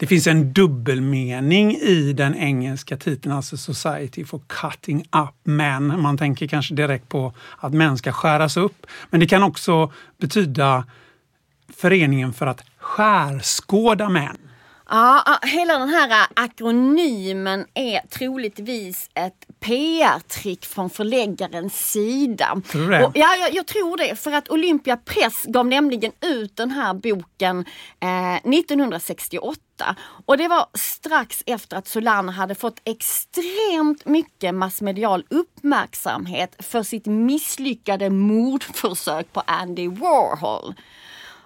det finns en dubbelmening i den engelska titeln, alltså Society for Cutting Up Men. Man tänker kanske direkt på att män ska skäras upp. Men det kan också betyda Föreningen för att skärskåda män. Ja, hela den här akronymen är troligtvis ett PR-trick från förläggarens sida. Tror du det? Och, ja, jag, jag, tror det. För att Olympia Press gav nämligen ut den här boken eh, 1968. Och det var strax efter att Solana hade fått extremt mycket massmedial uppmärksamhet för sitt misslyckade mordförsök på Andy Warhol.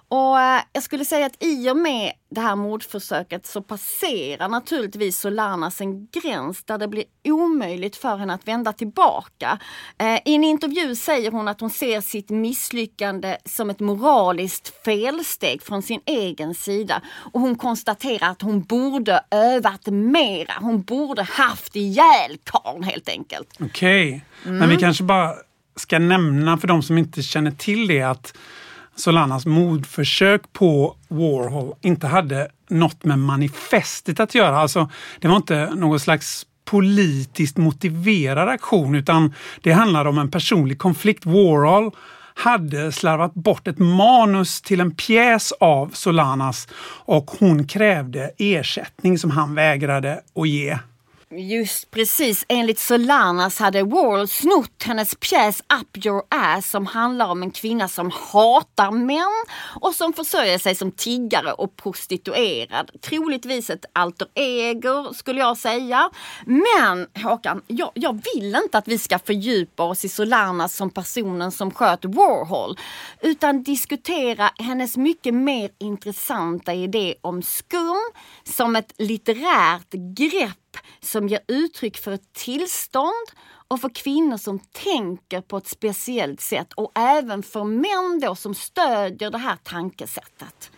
Och eh, jag skulle säga att i och med det här mordförsöket så passerar naturligtvis Solanas en gräns där det blir omöjligt för henne att vända tillbaka. Eh, I en intervju säger hon att hon ser sitt misslyckande som ett moraliskt felsteg från sin egen sida. Och hon konstaterar att hon borde övat mera. Hon borde haft ihjäl karln helt enkelt. Okej, okay. mm. men vi kanske bara ska nämna för de som inte känner till det att Solanas mordförsök på Warhol inte hade något med manifestet att göra. Alltså, det var inte någon slags politiskt motiverad aktion utan det handlade om en personlig konflikt. Warhol hade slarvat bort ett manus till en pjäs av Solanas och hon krävde ersättning som han vägrade att ge. Just precis. Enligt Solanas hade Warhol snott hennes pjäs Up your ass som handlar om en kvinna som hatar män och som försörjer sig som tiggare och prostituerad. Troligtvis ett alter ego skulle jag säga. Men Håkan, jag, jag vill inte att vi ska fördjupa oss i Solanas som personen som sköt Warhol utan diskutera hennes mycket mer intressanta idé om skum som ett litterärt grepp som ger uttryck för ett tillstånd och för kvinnor som tänker på ett speciellt sätt och även för män då som stödjer det här tankesättet.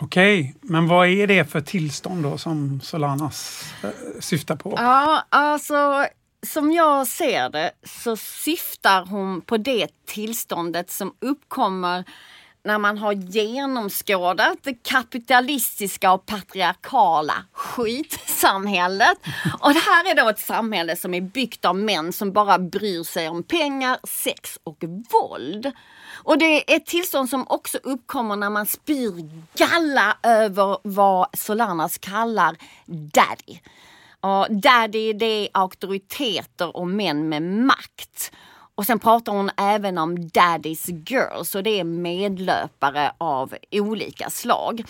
Okej, men vad är det för tillstånd då som Solanas äh, syftar på? Ja, alltså som jag ser det så syftar hon på det tillståndet som uppkommer när man har genomskådat det kapitalistiska och patriarkala skitsamhället. Och det här är då ett samhälle som är byggt av män som bara bryr sig om pengar, sex och våld. Och det är ett tillstånd som också uppkommer när man spyr galla över vad Solanas kallar daddy. Och daddy det är auktoriteter och män med makt. Och sen pratar hon även om Daddy's Girls och det är medlöpare av olika slag.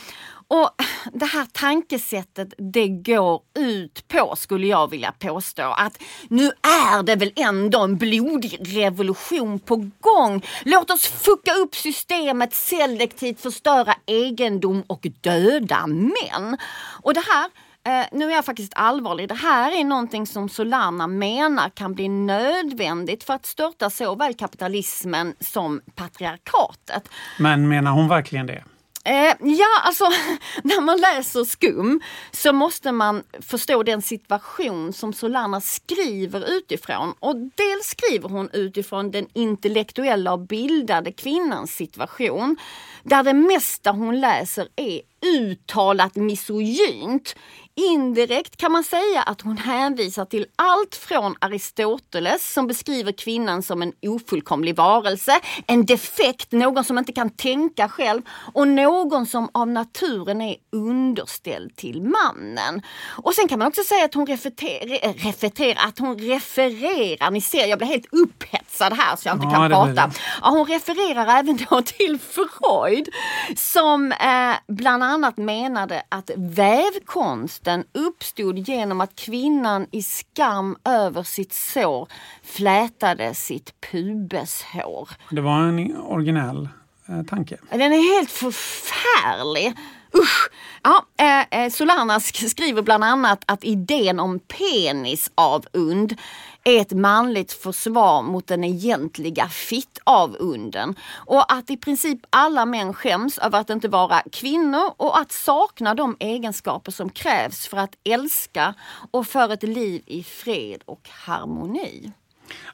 Och det här tankesättet det går ut på, skulle jag vilja påstå, att nu är det väl ändå en blodig revolution på gång. Låt oss fucka upp systemet, selektivt förstöra egendom och döda män. Och det här Eh, nu är jag faktiskt allvarlig. Det här är någonting som Solana menar kan bli nödvändigt för att störta såväl kapitalismen som patriarkatet. Men menar hon verkligen det? Eh, ja, alltså när man läser Skum så måste man förstå den situation som Solana skriver utifrån. Och dels skriver hon utifrån den intellektuella och bildade kvinnans situation. Där det mesta hon läser är uttalat misogynt. Indirekt kan man säga att hon hänvisar till allt från Aristoteles som beskriver kvinnan som en ofullkomlig varelse, en defekt, någon som inte kan tänka själv och någon som av naturen är underställd till mannen. Och sen kan man också säga att hon refererar, refererar att hon refererar, ni ser jag blir helt upphetsad här så jag inte ja, kan prata. Ja, hon refererar även då till Freud som eh, bland annat menade att vävkonst konflikten uppstod genom att kvinnan i skam över sitt sår flätade sitt pubeshår. Det var en originell eh, tanke. Den är helt förfärlig. Usch! Ja, eh, eh Solana skriver bland annat att idén om penisavund är ett manligt försvar mot den egentliga fittavunden. Och att i princip alla män skäms över att inte vara kvinnor och att sakna de egenskaper som krävs för att älska och för ett liv i fred och harmoni.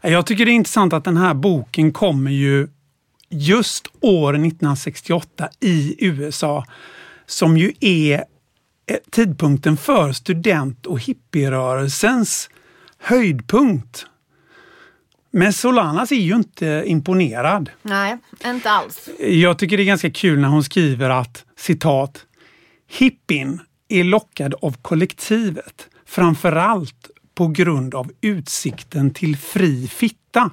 Jag tycker det är intressant att den här boken kommer ju just år 1968 i USA som ju är eh, tidpunkten för student och hippierörelsens höjdpunkt. Men Solanas är ju inte imponerad. Nej, inte alls. Jag tycker det är ganska kul när hon skriver att citat Hippin är lockad av kollektivet, framförallt på grund av utsikten till fri fitta.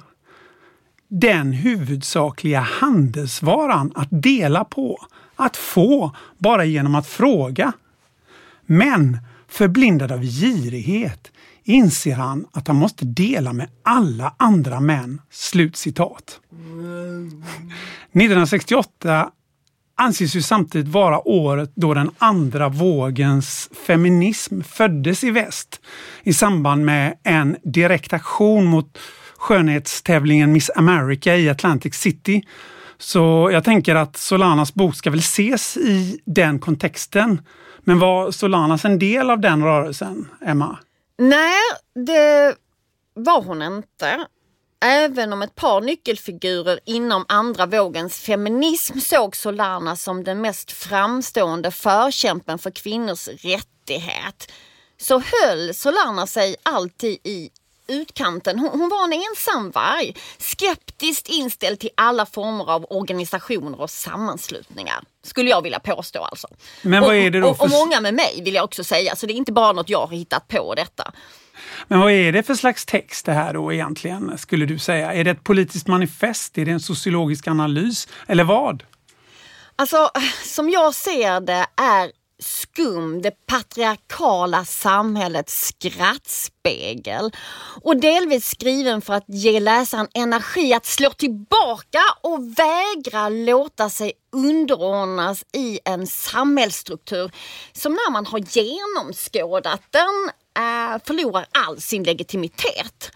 Den huvudsakliga handelsvaran att dela på, att få bara genom att fråga. Men förblindad av girighet inser han att han måste dela med alla andra män. Slutcitat. 1968 anses ju samtidigt vara året då den andra vågens feminism föddes i väst i samband med en direkt aktion mot skönhetstävlingen Miss America i Atlantic City. Så jag tänker att Solanas bok ska väl ses i den kontexten. Men var Solanas en del av den rörelsen, Emma? Nej, det var hon inte. Även om ett par nyckelfigurer inom andra vågens feminism såg Solana som den mest framstående förkämpen för kvinnors rättighet så höll Solana sig alltid i utkanten. Hon, hon, var en ensamvarg, skeptiskt inställd till alla former av organisationer och sammanslutningar. Skulle jag vilja påstå alltså. Men vad är det då för... och, och många med mig vill jag också säga, så det är inte bara något jag har hittat på detta. Men vad är det för slags text det här då egentligen, skulle du säga? Är det ett politiskt manifest? Är det en sociologisk analys? Eller vad? Alltså, som jag ser det är skum, det patriarkala samhällets skrattspegel. Och delvis skriven för att ge läsaren energi att slå tillbaka och vägra låta sig underordnas i en samhällsstruktur som när man har genomskådat den eh, förlorar all sin legitimitet.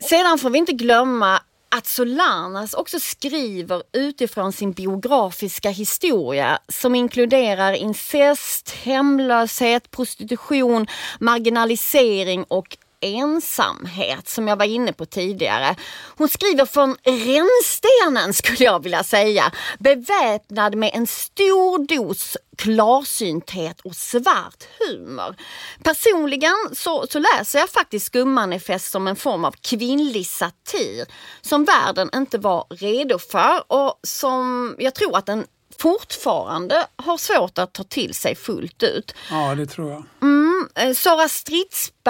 Sedan får vi inte glömma att Solanas också skriver utifrån sin biografiska historia som inkluderar incest, hemlöshet, prostitution, marginalisering och ensamhet som jag var inne på tidigare. Hon skriver från rännstenen skulle jag vilja säga. Beväpnad med en stor dos klarsynthet och svart humor. Personligen så, så läser jag faktiskt Skummanifest som en form av kvinnlig satir som världen inte var redo för och som jag tror att den fortfarande har svårt att ta till sig fullt ut. Ja, det tror jag. Mm, eh, Sara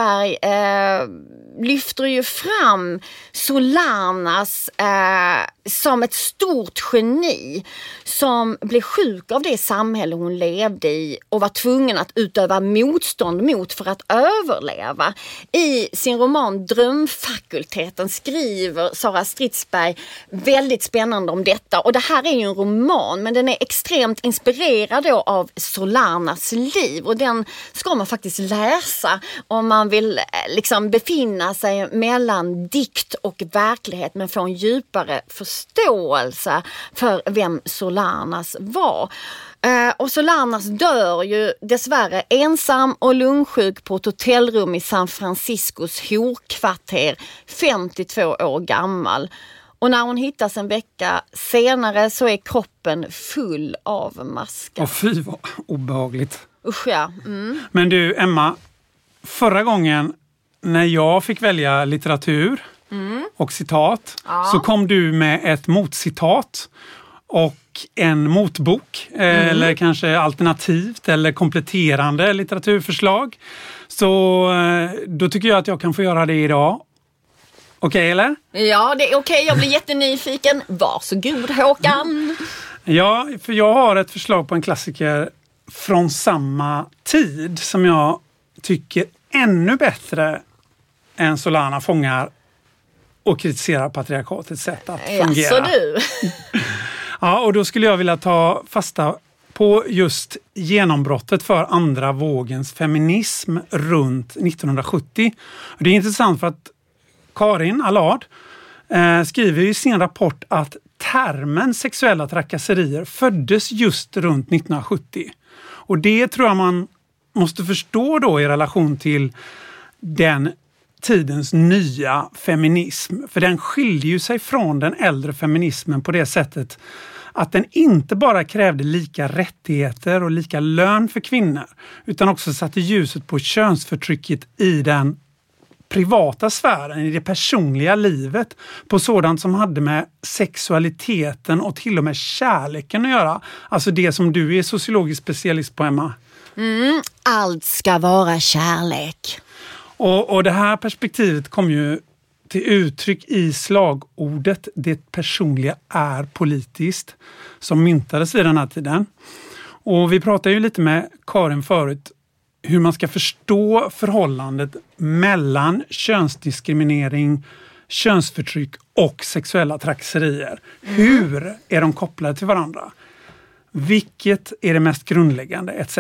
Forsberg eh, lyfter ju fram Solanas eh, som ett stort geni som blev sjuk av det samhälle hon levde i och var tvungen att utöva motstånd mot för att överleva. I sin roman Drömfakulteten skriver Sara Stridsberg väldigt spännande om detta och det här är ju en roman men den är extremt inspirerad av Solanas liv och den ska man faktiskt läsa om man vill eh, liksom befinna sig mellan dikt och verklighet men få en djupare förståelse för vem Solanas var. Eh, och Solanas dör ju dessvärre ensam och lungsjuk på ett hotellrum i San Franciscos horkvarter, 52 år gammal. Och när hon hittas en vecka senare så är kroppen full av maskar. Och fy vad obehagligt. Usch ja. Mm. Men du Emma, förra gången när jag fick välja litteratur och citat Ja. så kom du med ett motcitat och en motbok eh, eller kanske alternativt eller kompletterande litteraturförslag. Så eh, då tycker jag att jag kan få göra det idag. Okej eller? Ja, det är okej. Jag blir jättenyfiken. Varsågod Håkan. Ja, för jag har ett förslag på en klassiker från samma tid som jag tycker ännu bättre än Solana fångar och kritiserar patriarkatets sätt att fungera. Jaså du. Ja, och då skulle jag vilja ta fasta på just genombrottet för andra vågens feminism runt 1970. Och Det är intressant för att Karin Allard eh, skriver i sin rapport att termen sexuella trakasserier föddes just runt 1970. Och det tror jag man måste förstå då i relation till den tidens nya feminism. För den skiljer ju sig från den äldre feminismen på det sättet att den inte bara krävde lika rättigheter och lika lön för kvinnor utan också satte ljuset på könsförtrycket i den privata sfären, i det personliga livet, på sådant som hade med sexualiteten och till och med kärleken att göra. Alltså det som du är sociologisk specialist på, Emma. Mm, allt ska vara kärlek. Och, och det här perspektivet kom ju till uttryck i slagordet Det personliga är politiskt som myntades vid den här tiden. Och vi pratade ju lite med Karin förut hur man ska förstå förhållandet mellan könsdiskriminering, könsförtryck och sexuella trakasserier. Hur är de kopplade till varandra? Vilket är det mest grundläggande etc.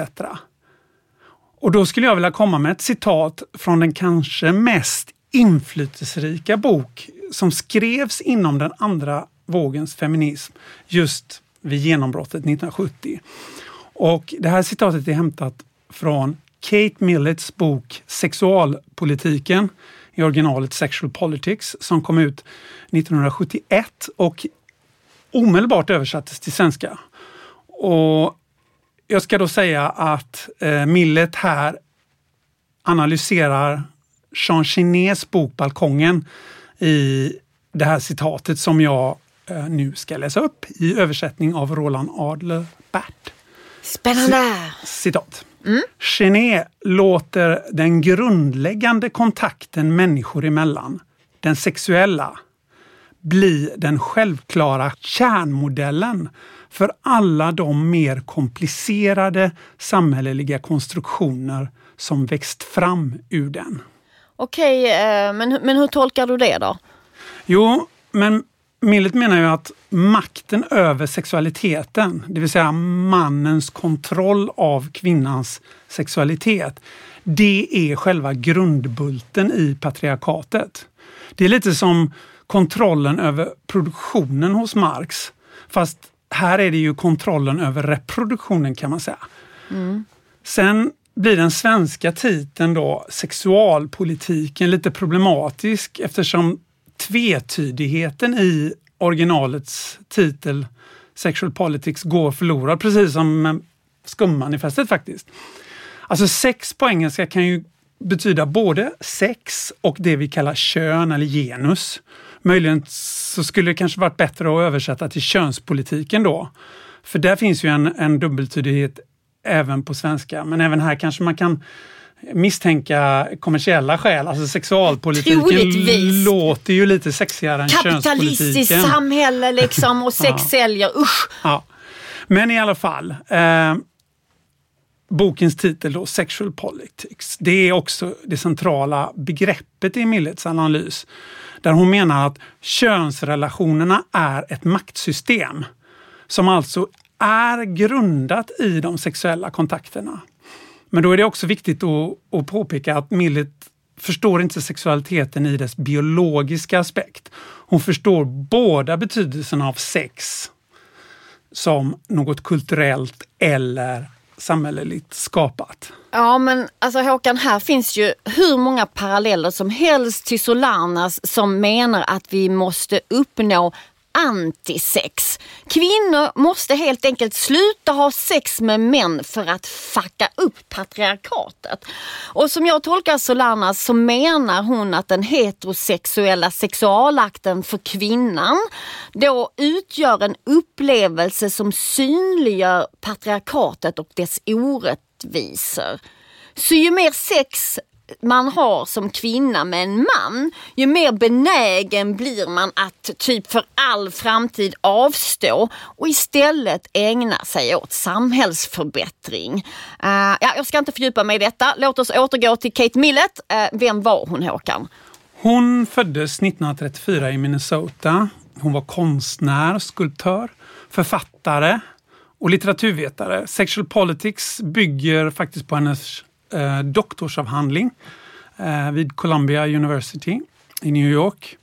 Och då skulle jag vilja komma med ett citat från den kanske mest inflytelserika bok som skrevs inom den andra vågens feminism just vid genombrottet 1970. Och det här citatet är hämtat från Kate Millets bok Sexualpolitiken i originalet Sexual Politics som kom ut 1971 och omedelbart översattes till svenska. Och jag ska då säga att eh, Millet här analyserar Jean Genets bok Balkongen i det här citatet som jag eh, nu ska läsa upp i översättning av Roland Adler Bert. Spännande. Citat. Genet låter den grundläggande kontakten människor emellan, den sexuella, bli den självklara kärnmodellen för alla de mer komplicerade samhälleliga konstruktioner som växt fram ur den. Okej, eh, men, men hur tolkar du det då? Jo, men Millet menar ju att makten över sexualiteten, det vill säga mannens kontroll av kvinnans sexualitet, det är själva grundbulten i patriarkatet. Det är lite som kontrollen över produktionen hos Marx. Fast här är det ju kontrollen över reproduktionen kan man säga. Sen blir den svenska titeln då sexualpolitiken lite problematisk eftersom tvetydigheten i originalets titel Sexual Politics går förlorad, precis som skummanifestet faktiskt. Alltså sex på engelska kan ju betyda både sex och det vi kallar kön eller genus. Möjligen så skulle det kanske varit bättre att översätta till könspolitiken då. För där finns ju en, en dubbeltydighet även på svenska, men även här kanske man kan misstänka kommersiella skäl. Alltså sexualpolitiken Troligtvis. låter ju lite sexigare än könspolitiken. Kapitalistiskt samhälle liksom och sex Ja. säljer, usch. Ja. Men i alla fall. Eh, bokens titel då, Sexual Politics, det är också det centrala begreppet i Millets analys. Där hon menar att könsrelationerna är ett maktsystem som alltså är grundat i de sexuella kontakterna. Men då är det också viktigt att, att påpeka att Millet förstår inte sexualiteten i dess biologiska aspekt. Hon förstår båda betydelserna av sex som något kulturellt eller samhälleligt skapat. Ja men alltså Håkan, här finns ju hur många paralleller som helst till Solanas som menar att vi måste uppnå antisex. Kvinnor måste helt enkelt sluta ha sex med män för att fucka upp patriarkatet. Och som jag tolkar Solana så menar hon att den heterosexuella sexualakten för kvinnan då utgör en upplevelse som synliggör patriarkatet och dess orättvisor. Så ju mer sex man har som kvinna med en man, ju mer benägen blir man att typ för all framtid avstå och istället ägna sig åt samhällsförbättring. Uh, ja, jag ska inte fördjupa mig i detta. Låt oss återgå till Kate Millett. Uh, vem var hon Håkan? Hon föddes 1934 i Minnesota. Hon var konstnär, skulptör, författare och litteraturvetare. Sexual Politics bygger faktiskt på hennes eh, doktorsavhandling eh, vid Columbia University i New York.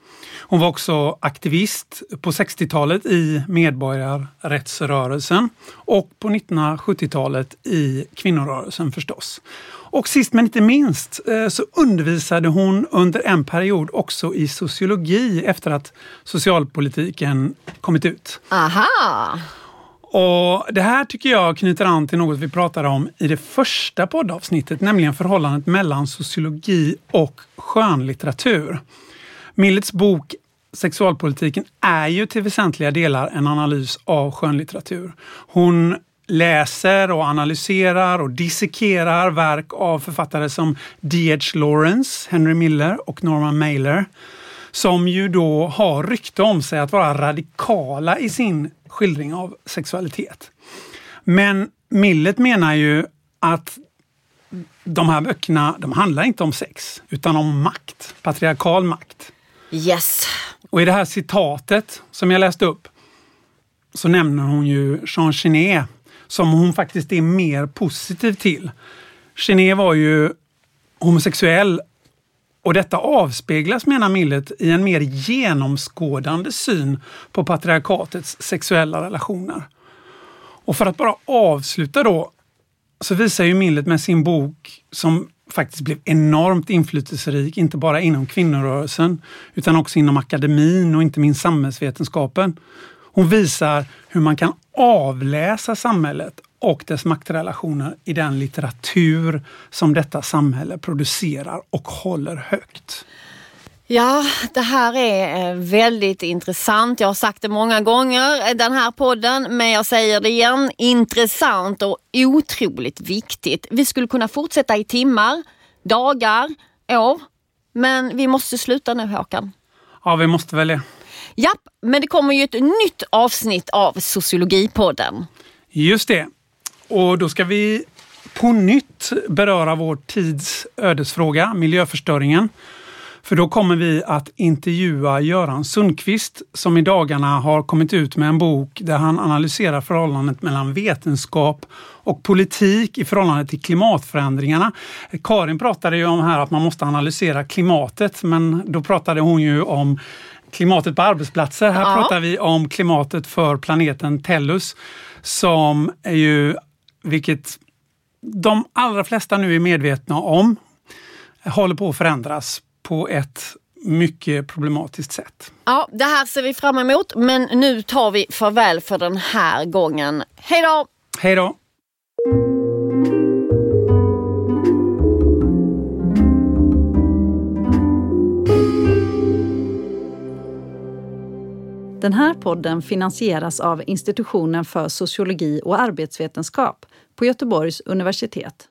Hon var också aktivist på 60-talet i medborgarrättsrörelsen och på 1970-talet i kvinnorörelsen förstås. Och sist men inte minst eh, så undervisade hon under en period också i sociologi efter att socialpolitiken kommit ut. Aha! Och Det här tycker jag knyter an till något vi pratade om i det första poddavsnittet, nämligen förhållandet mellan sociologi och skönlitteratur. Millets bok Sexualpolitiken är ju till väsentliga delar en analys av skönlitteratur. Hon läser och analyserar och dissekerar verk av författare som D.H. Lawrence, Henry Miller och Norman Mailer som ju då har rykte om sig att vara radikala i sin skildring av sexualitet. Men Millet menar ju att de här böckerna, de handlar inte om sex, utan om makt, patriarkal makt. Yes. Och i det här citatet som jag läste upp så nämner hon ju Jean Genet som hon faktiskt är mer positiv till. Genet var ju homosexuell och detta avspeglas, menar Millet, i en mer genomskådande syn på patriarkatets sexuella relationer. Och för att bara avsluta då, så visar ju Millet med sin bok, som faktiskt blev enormt inflytelserik, inte bara inom kvinnorörelsen, utan också inom akademin och inte minst samhällsvetenskapen. Hon visar hur man kan avläsa samhället och dess maktrelationer i den litteratur som detta samhälle producerar och håller högt. Ja, det här är eh, väldigt intressant. Jag har sagt det många gånger i den här podden, men jag säger det igen. Intressant och otroligt viktigt. Vi skulle kunna fortsätta i timmar, dagar, år. Men vi måste sluta nu Håkan. Ja, vi måste väl det. Japp, men det kommer ju ett nytt avsnitt av Sociologipodden. Just det. Och då ska vi på nytt beröra vår tids ödesfråga, miljöförstöringen. För då kommer vi att intervjua Göran Sundqvist som i dagarna har kommit ut med en bok där han analyserar förhållandet mellan vetenskap och politik i förhållande till klimatförändringarna. Karin pratade ju om här att man måste analysera klimatet, men då pratade hon ju om klimatet på arbetsplatser. Här Ja. pratar vi om klimatet för planeten Tellus som är ju, vilket de allra flesta nu är medvetna om håller på att förändras på ett mycket problematiskt sätt. Ja, det här ser vi fram emot men nu tar vi farväl för den här gången. Hej då! Hej då! Den här podden finansieras av Institutionen för sociologi och arbetsvetenskap på Göteborgs universitet.